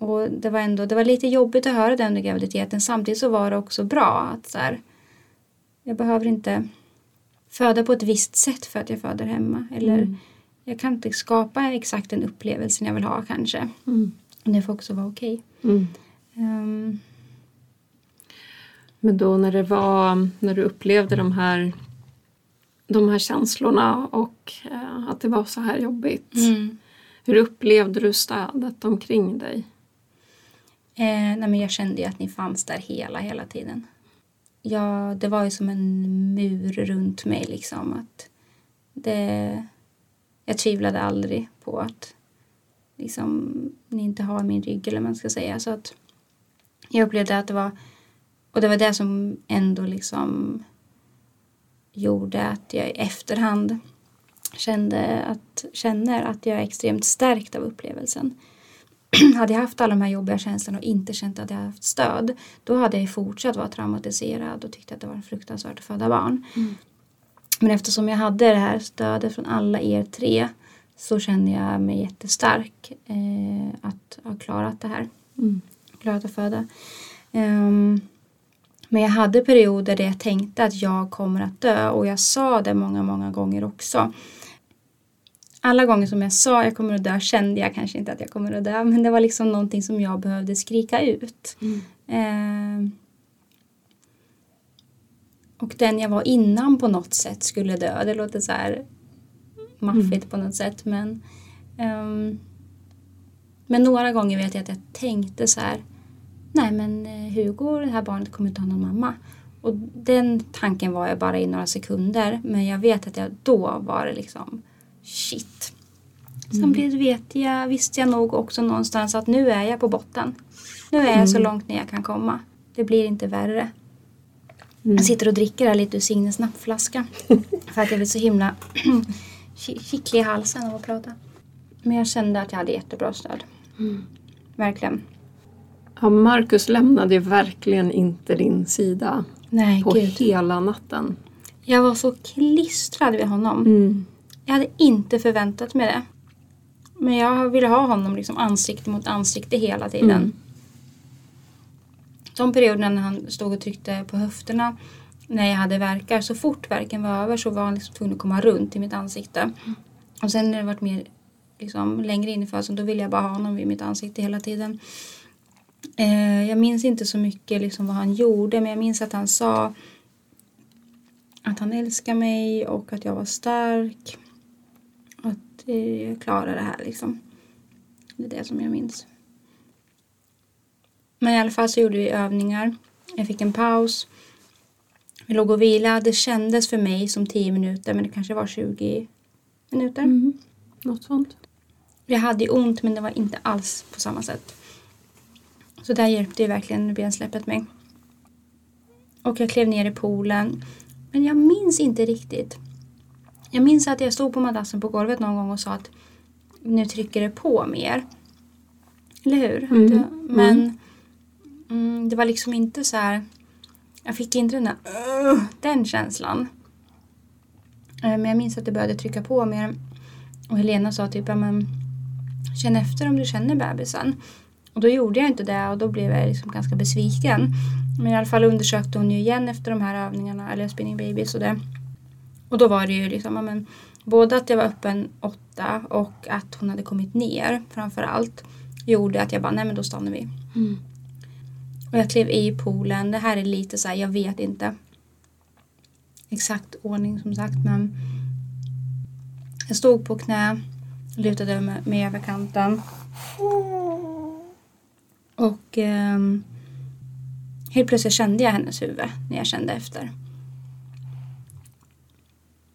och det var ändå, det var lite jobbigt att höra det under graviditeten. Samtidigt så var det också bra att så här, jag behöver inte föda på ett visst sätt för att jag föder hemma. Eller Mm. jag kan inte skapa exakt den upplevelsen jag vill ha kanske. Mm. Och det får också vara okej. Mm. Ehm, Men då när det var, när du upplevde de här, de här känslorna och eh, att det var så här jobbigt. mm. Hur upplevde du stödet omkring dig? Eh, nej men jag kände ju att ni fanns där hela, hela tiden. Ja, det var ju som en mur runt mig liksom. Att det, jag tvivlade aldrig på att liksom, ni inte har min rygg eller vad man ska säga. Så att jag upplevde att det var, och det var det som ändå liksom gjorde att jag i efterhand kände att, känner att jag är extremt stärkt av upplevelsen hade jag haft alla de här jobbiga känslorna och inte känt att jag haft stöd då hade jag fortsatt vara traumatiserad och tyckte att det var fruktansvärt att föda barn. Mm. Men eftersom jag hade det här stödet från alla er tre så kände jag mig jättestark eh, att ha klarat det här. Mm. Klarat att föda. Ehm, men jag hade perioder där jag tänkte att jag kommer att dö och jag sa det många, många gånger också alla gånger som jag sa jag kommer att dö kände jag kanske inte att jag kommer att dö men det var liksom någonting som jag behövde skrika ut. Mm. Eh, och den jag var innan på något sätt skulle dö. Det låter så här maffigt på något sätt men ehm, men några gånger vet jag att jag tänkte så här nej men eh, Hugo, det här barnet kommer inte ha någon mamma. Och den tanken var jag bara i några sekunder men jag vet att jag då var det liksom shit. Samtidigt vet jag, visste jag nog också någonstans att nu är jag på botten. Nu är jag så långt ner jag kan komma. Det blir inte värre. Jag sitter och dricker lite ur Signes nappflaska. för att jag blir så himla ki- kittlig i halsen av att prata. Men jag kände att jag hade jättebra stöd. Verkligen. Ja, Marcus lämnade verkligen inte din sida Nej, på gud. hela natten. Jag var så klistrad vid honom. Mm. Jag hade inte förväntat mig det. Men jag ville ha honom liksom ansikte mot ansikte hela tiden. Mm. De perioderna när han stod och tryckte på höfterna när jag hade verkar, så fort verken var över så var han liksom tvungen att komma runt i mitt ansikte. Och sen när det varit mer liksom, längre in i födseln då ville jag bara ha honom vid mitt ansikte hela tiden. Eh, jag minns inte så mycket liksom, vad han gjorde men jag minns att han sa att han älskar mig och att jag var stark. Eh, jag klarar det här liksom. Det är det som jag minns. Men i alla fall så gjorde vi övningar Jag fick en paus. Vi låg och vilade. Det kändes för mig som 10 minuter men det kanske var 20 minuter. Mm. Något sånt. Jag hade ju ont men det var inte alls på samma sätt. Så där hjälpte ju verkligen bensläppet mig. Och jag klev ner i poolen. Men jag minns inte riktigt. Jag minns att jag stod på madrassen på golvet någon gång och sa att nu trycker det på mer. Eller hur? Mm. Det, men mm, det var liksom inte så här. Jag fick inte den där "Ugh", den känslan. Eh, Men jag minns att det började trycka på mer. Och Helena sa typ, ja men känn efter om du känner bebisen. Och då gjorde jag inte det och då blev jag liksom ganska besviken. Men i alla fall undersökte hon ju igen efter de här övningarna, eller spinning babies och det. Och då var det ju liksom, men, både att jag var öppen åtta och att hon hade kommit ner framför allt. Gjorde att jag bara, nej men då stannar vi. Mm. Och jag klev i poolen. Det här är lite så här, jag vet inte exakt ordning som sagt men jag stod på knä, lutade mig mig över kanten. Och ehm, helt plötsligt kände jag hennes huvud när jag kände efter.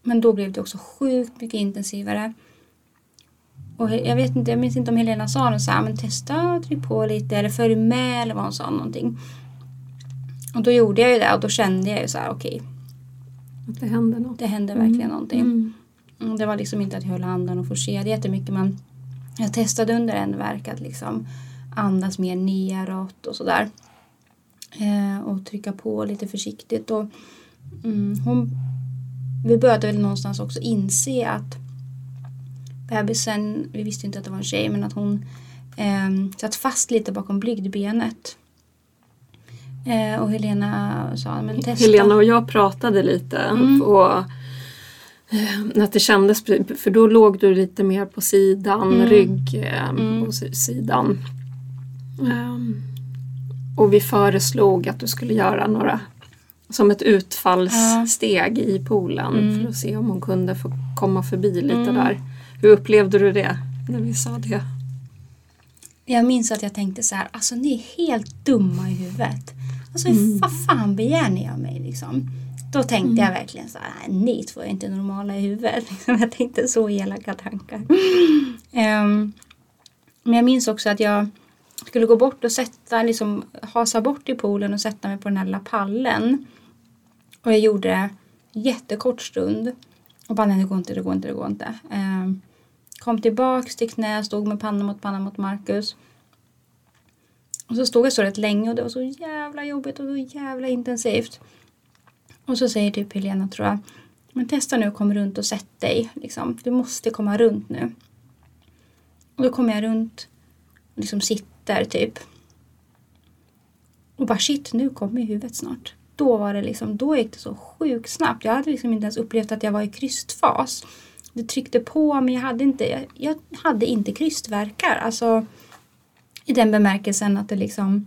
Men då blev det också sjukt mycket intensivare. Och jag vet inte, jag minns inte om Helena sa något så här, men testa tryck på lite eller följ med eller vad hon sa någonting. Och då gjorde jag ju det och då kände jag ju så här, okej, Att det händer något. det hände verkligen någonting. Mm. Mm, Det var liksom inte att jag höll andan och forcerade jättemycket men jag testade under en verk att liksom andas mer neråt och sådär. Eh, och trycka på lite försiktigt. Och, mm, hon, vi började väl någonstans också inse att bebisen, vi visste inte att det var en tjej, men att hon eh, satt fast lite bakom blygdbenet. Eh, och Helena sa, men testa. Helena och jag pratade lite Mm. och eh, att det kändes, för då låg du lite mer på sidan, Mm. rygg eh, Mm. på si- sidan. Ehm, och vi föreslog att du skulle göra några, som ett utfallssteg i poolen Mm. för att se om hon kunde få komma förbi lite Mm. där. Hur upplevde du det när vi sa det? Jag minns att jag tänkte så här, alltså ni är helt dumma i huvudet. Alltså Mm. vad fan begär ni av mig liksom? Då tänkte Mm. jag verkligen så här, "Nej, ni två är inte normala i huvudet. Liksom, jag tänkte så elaka tankar. Ehm, men jag minns också att jag skulle gå bort och sätta, liksom hasa bort i poolen och sätta mig på den här lilla pallen. Och jag gjorde det jättekort stund. Och bara nej det går inte, det går inte, det går inte. Ehm, kom tillbaks till knä, stod med panna mot panna mot Marcus. Och så stod jag så rätt länge och det var så jävla jobbigt och så jävla intensivt. Och så säger typ Helena tror jag, men testa nu att komma runt och sätt dig. Liksom. Du måste komma runt nu. Och då kommer jag runt, och liksom sitter typ. Och bara shit, nu kommer ju huvudet snart. Då var det liksom, då gick det så sjukt snabbt. Jag hade liksom inte ens upplevt att jag var i krystfas. Det tryckte på men jag hade inte, jag, jag hade inte krystverkar. Alltså i den bemärkelsen att det liksom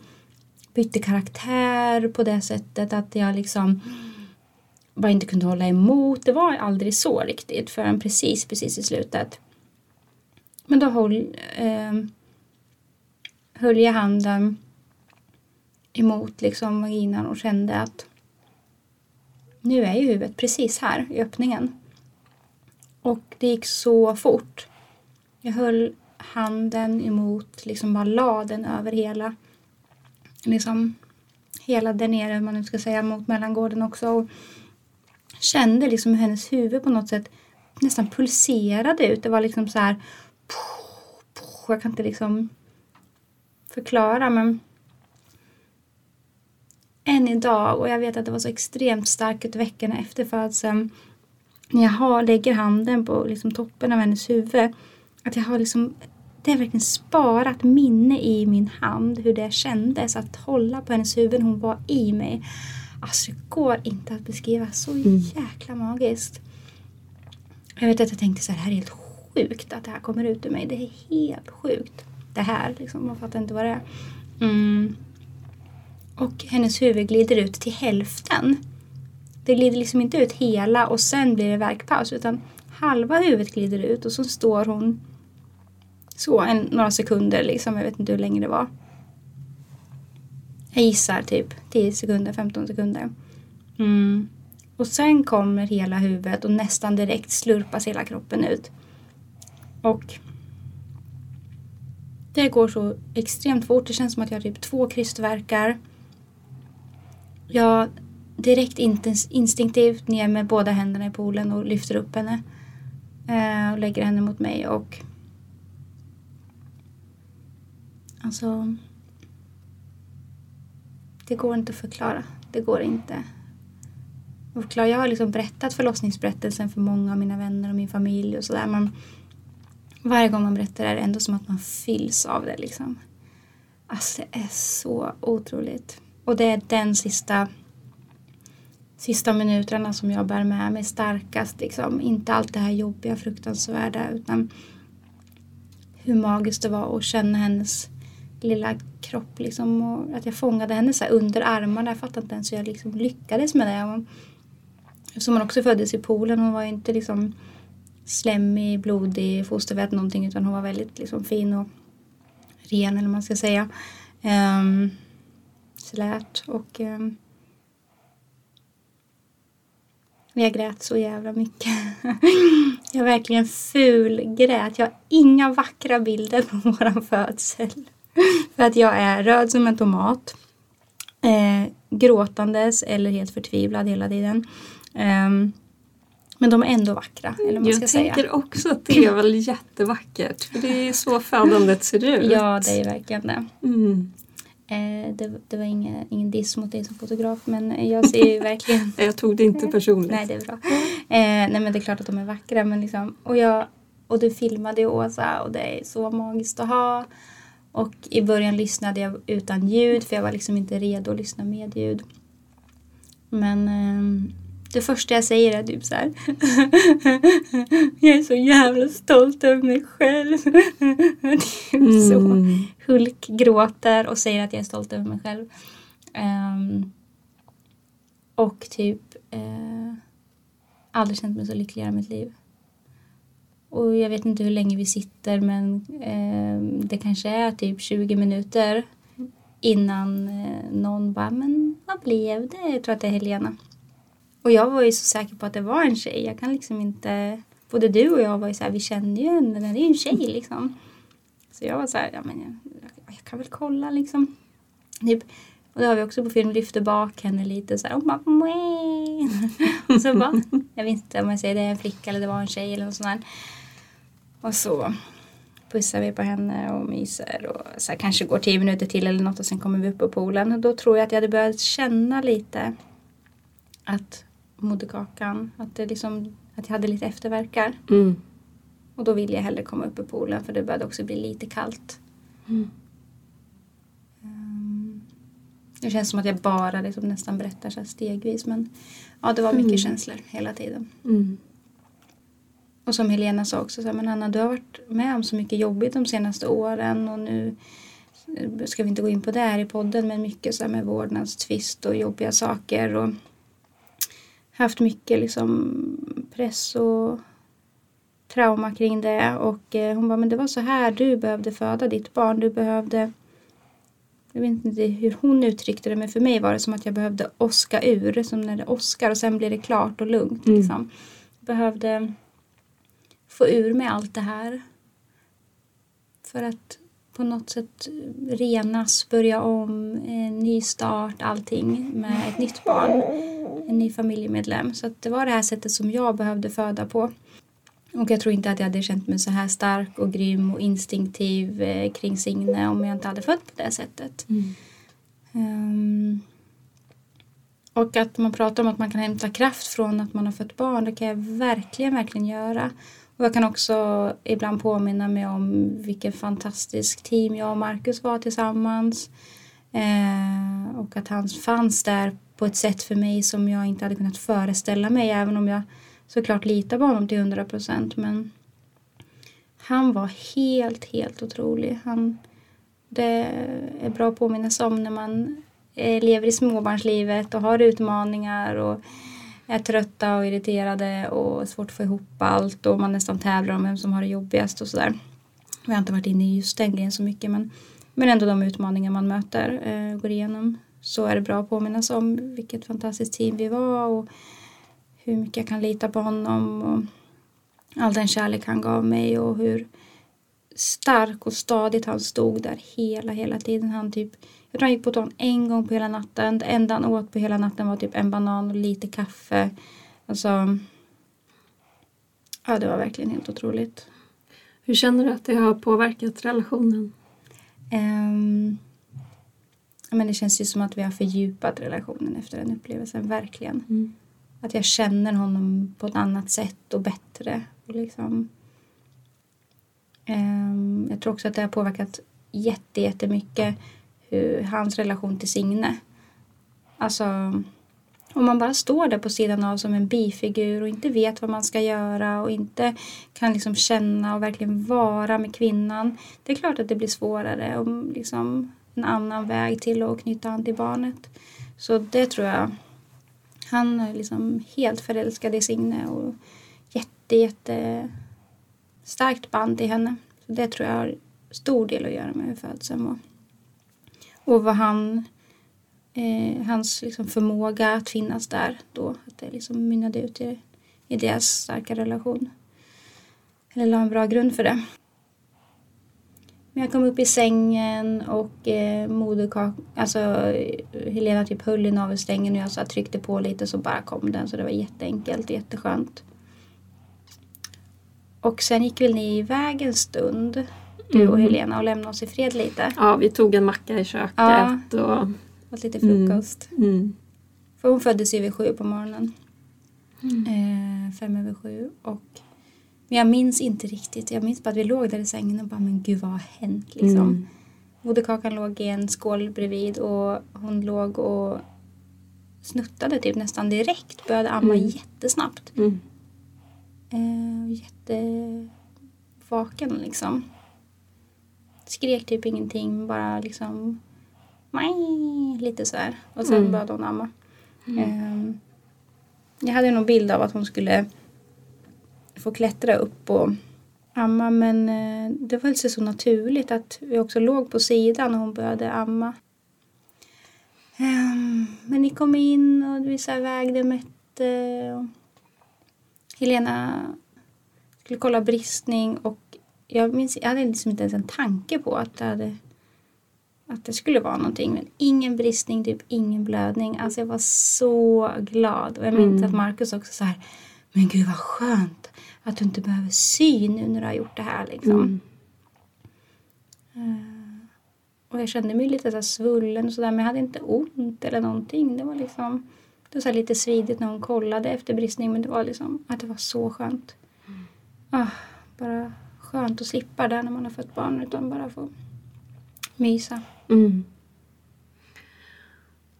bytte karaktär på det sättet att jag liksom bara inte kunde hålla emot. Det var aldrig så riktigt förrän precis, precis i slutet. Men då höll, eh, höll jag handen emot liksom vaginan och kände att nu är ju huvudet precis här i öppningen. Och det gick så fort. Jag höll handen emot, liksom bara la den över hela, liksom hela där nere, om man nu ska säga, mot mellangården också. Och kände liksom hur hennes huvud på något sätt nästan pulserade ut. Det var liksom så här, jag kan inte liksom förklara men än idag och jag vet att det var så extremt starkt veckorna efter födseln när jag har, lägger handen på liksom toppen av hennes huvud att jag har liksom det har verkligen sparat minne i min hand hur det kändes att hålla på hennes huvud när hon var i mig. Alltså det går inte att beskriva. Så jäkla magiskt. Jag vet att jag tänkte så här, det här är helt sjukt att det här kommer ut ur mig. Det är helt sjukt. Det här liksom, man fattar inte vad det är. Mm. Och hennes huvud glider ut till hälften. Det glider liksom inte ut hela och sen blir det verkpaus utan halva huvudet glider ut och så står hon så en, några sekunder liksom. Jag vet inte hur länge det var. Jag gissar typ 10 sekunder, 15 sekunder. Mm. Och sen kommer hela huvudet och nästan direkt slurpas hela kroppen ut. Och det går så extremt fort. Det känns som att jag har typ två krystvärkar. Jag direkt instinktivt ner med båda händerna i poolen och lyfter upp henne. Eh, och lägger henne mot mig och Alltså Det går inte att förklara. Det går inte att förklara. Jag har liksom berättat förlossningsberättelsen för många av mina vänner och min familj och sådär. Men varje gång man berättar det är det ändå som att man fylls av det liksom. Alltså det är så otroligt. Och det är den sista sista minuterna som jag bär med mig starkast. Liksom. Inte allt det här jobbiga, fruktansvärda utan hur magiskt det var att känna hennes lilla kropp liksom, och att jag fångade henne så under armarna. Jag fattade inte ens hur jag liksom lyckades med det. eftersom hon också föddes i Polen, hon var inte liksom slemmig, blodig, fostervät någonting utan hon var väldigt liksom fin och ren eller vad man ska säga. Um, slät och um, jag grät så jävla mycket. jag verkligen fulgrät. Jag har inga vackra bilder på våran födsel. För att jag är röd som en tomat. Eh, gråtandes eller helt förtvivlad hela tiden. Um, men de är ändå vackra. Eller man jag ska tänker säga. också att det är väl jättevackert. För det är så födandet ser ut. Ja, det är verkligen det. Mm. Eh, det, det, var ingen, ingen diss mot dig som fotograf men jag ser ju verkligen... jag tog det inte personligt. Nej, det är bra. Eh, nej men det är klart att de är vackra men liksom... Och, jag, och du filmade ju Åsa och det är så magiskt att ha. Och i början lyssnade jag utan ljud för jag var liksom inte redo att lyssna med ljud. Men eh, det första jag säger är typ så här. jag är så jävla stolt över mig själv. typ så. Mm. Hulk gråter och säger att jag är stolt över mig själv. Um, och typ uh, aldrig känt mig så lycklig i mitt liv. Och jag vet inte hur länge vi sitter men uh, det kanske är typ 20 minuter innan uh, någon bara men vad blev det? Jag tror att det är Helena. Och jag var ju så säker på att det var en tjej. Jag kan liksom inte... Både du och jag var ju så här, vi kände ju henne, det är ju en tjej liksom. Så jag var så här, ja men jag, jag kan väl kolla liksom. Typ, och det har vi också på film, lyfter bak henne lite så här. Och, bara, och så bara, jag vet inte om jag säger det är en flicka eller det var en tjej eller något sånt där. Och så pussar vi på henne och myser och så här, kanske går tio minuter till eller något och sen kommer vi upp på poolen. Och då tror jag att jag hade börjat känna lite att moderkakan. Att, det liksom, att jag hade lite efterverkar. Mm. Och då ville jag hellre komma upp i poolen för det började också bli lite kallt. Mm. Um, det känns som att jag bara liksom nästan berättar så stegvis men ja, det var mycket mm. känslor hela tiden. Mm. Och som Helena sa också, så här, men Anna du har varit med om så mycket jobbigt de senaste åren och nu ska vi inte gå in på det här i podden men mycket så här med vårdnadstvist och jobbiga saker och haft mycket liksom press och trauma kring det och eh, hon bara, men det var så här du behövde föda ditt barn. Du behövde jag vet inte hur hon uttryckte det men för mig var det som att jag behövde oska ur som när det åskar och sen blir det klart och lugnt. Mm. Liksom. Behövde få ur mig allt det här. För att på något sätt renas, börja om, en ny start, allting med ett nytt barn en ny familjemedlem. Så det var det här sättet som jag behövde föda på. Och jag tror inte att jag hade känt mig så här stark och grym och instinktiv eh, kring Signe om jag inte hade fött på det sättet. Mm. Um, och att man pratar om att man kan hämta kraft från att man har fött barn, det kan jag verkligen, verkligen göra. Och jag kan också ibland påminna mig om vilken fantastisk team jag och Marcus var tillsammans. Eh, och att han fanns där på ett sätt för mig som jag inte hade kunnat föreställa mig även om jag såklart litar på honom till hundra procent. Men han var helt, helt otrolig. Han, det är bra att påminna sig om när man eh, lever i småbarnslivet och har utmaningar och är trötta och irriterade och svårt att få ihop allt och man nästan tävlar om vem som har det jobbigast och sådär. Vi har inte varit inne i just den grejen så mycket men, men ändå de utmaningar man möter, eh, går igenom så är det bra att påminnas om vilket fantastiskt team vi var och hur mycket jag kan lita på honom och all den kärlek han gav mig och hur stark och stadigt han stod där hela, hela tiden. Han typ, jag tror han gick på toan en gång på hela natten. Det enda han åt på hela natten var typ en banan och lite kaffe. Alltså, ja det var verkligen helt otroligt. Hur känner du att det har påverkat relationen? Um, men det känns ju som att vi har fördjupat relationen efter den upplevelsen, verkligen. Mm. Att jag känner honom på ett annat sätt och bättre. Och liksom, um, jag tror också att det har påverkat jätte, jättemycket hur, hans relation till Signe. Alltså, om man bara står där på sidan av som en bifigur och inte vet vad man ska göra och inte kan liksom känna och verkligen vara med kvinnan. Det är klart att det blir svårare och liksom en annan väg till att knyta an till barnet. Så det tror jag. Han är liksom helt förälskad i Signe och jätte, jätte starkt band till henne. Så det tror jag har stor del att göra med hur födseln var. Och vad han, eh, hans liksom förmåga att finnas där då. Att det liksom mynnade ut i, i deras starka relation. Eller la en bra grund för det. Men jag kom upp i sängen och eh, moderkakan, alltså Helena typ höll i navelsträngen och jag så tryckte på lite så bara kom den så det var jätteenkelt, jätteskönt. Och sen gick väl ni iväg en stund, du och mm. Helena, och lämnade oss i fred lite. Ja, vi tog en macka i köket ja, och... och lite frukost. Mm. Mm. För hon föddes ju vid sju på morgonen. Mm. Eh, fem över sju. Och men jag minns inte riktigt. Jag minns bara att vi låg där i sängen och bara men gud vad har hänt liksom. Mm. Moderkakan låg i en skål bredvid och hon låg och snuttade typ nästan direkt. Började amma mm. jättesnabbt. Mm. Eh, jättevaken liksom. Skrek typ ingenting, bara liksom Maj, lite så här. Och sen mm. började hon amma. Mm. Eh, jag hade någon bild av att hon skulle få klättra upp och amma men eh, det var inte så naturligt att vi också låg på sidan när hon började amma. Um, men ni kom in och vi så vägde och mätte. Helena skulle kolla bristning och jag, minns, jag hade liksom inte ens en tanke på att det, hade, att det skulle vara någonting. Men ingen bristning, typ ingen blödning. Alltså jag var så glad. Och jag minns mm. att Markus också så här, men gud vad skönt att du inte behöver sy nu när du har gjort det här. Liksom. Mm. Uh, och jag kände mig lite så svullen och sådär men jag hade inte ont eller någonting. Det var liksom det var så lite svidigt när hon kollade efter bristning men det var liksom att det var så skönt. Mm. Uh, bara skönt att slippa det när man har fött barn utan bara få mysa. Mm.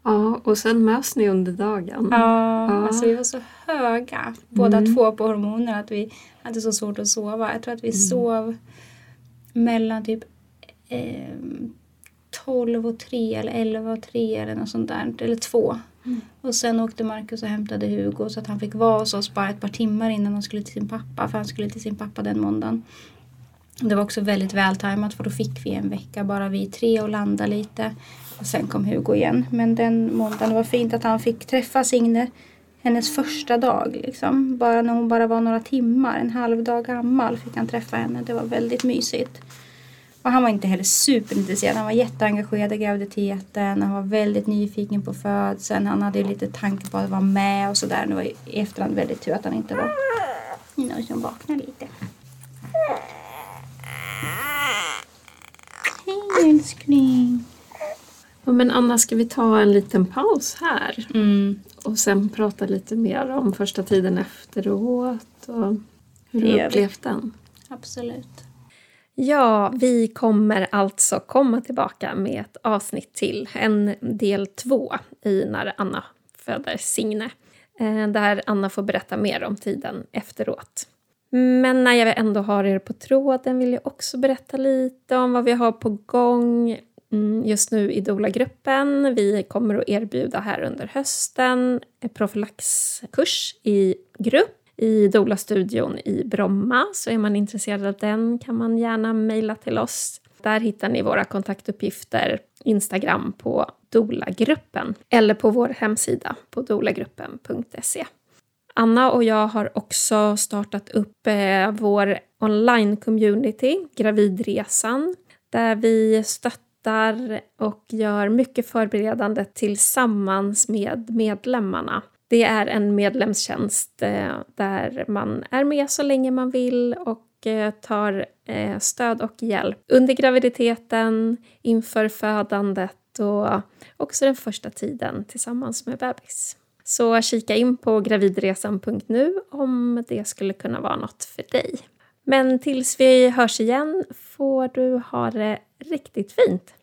Ja, och sen möts ni under dagen. Ja, ja. alltså vi var så höga båda mm. två på hormoner att vi hade så svårt att sova. Jag tror att vi mm. sov mellan typ eh, 12 och 3 eller 11 och 3 eller något sånt där. Eller 2. Mm. Och sen åkte Markus och hämtade Hugo så att han fick vara hos oss bara ett par timmar innan han skulle till sin pappa. För han skulle till sin pappa den måndagen. Det var också väldigt vältajmat för då fick vi en vecka bara vi tre och landa lite. Och sen kom Hugo igen. Men den måndagen var fint att han fick träffa Signe hennes första dag. Liksom. Bara när hon bara var några timmar, en halv dag gammal fick han träffa henne. Det var väldigt mysigt. Och han var inte heller superintresserad. Han var jätteengagerad i graviditeten. Han var väldigt nyfiken på födseln. Han hade ju lite tanke på att vara med och sådär. Det var i efterhand väldigt tur att han inte var... Nu som liksom vaknar lite. Hej älskling. Men Anna, ska vi ta en liten paus här? Mm. Och sen prata lite mer om första tiden efteråt och hur du upplevt den. Absolut. Ja, vi kommer alltså komma tillbaka med ett avsnitt till, en del två i när Anna föder Signe. Eh, där Anna får berätta mer om tiden efteråt. Men när jag ändå har er på tråden vill jag också berätta lite om vad vi har på gång mm, just nu i Dola-gruppen. Vi kommer att erbjuda här under hösten en profylaxkurs i grupp i Dola-studion i Bromma. Så är man intresserad av den kan man gärna mejla till oss. Där hittar ni våra kontaktuppgifter, Instagram på Dolagruppen eller på vår hemsida på dolagruppen.se. Anna och jag har också startat upp eh, vår online-community, Gravidresan, där vi stöttar och gör mycket förberedande tillsammans med medlemmarna. Det är en medlemstjänst eh, där man är med så länge man vill och eh, tar eh, stöd och hjälp under graviditeten, inför födandet och också den första tiden tillsammans med bebis. Så kika in på gravidresan.nu om det skulle kunna vara något för dig. Men tills vi hörs igen får du ha det riktigt fint.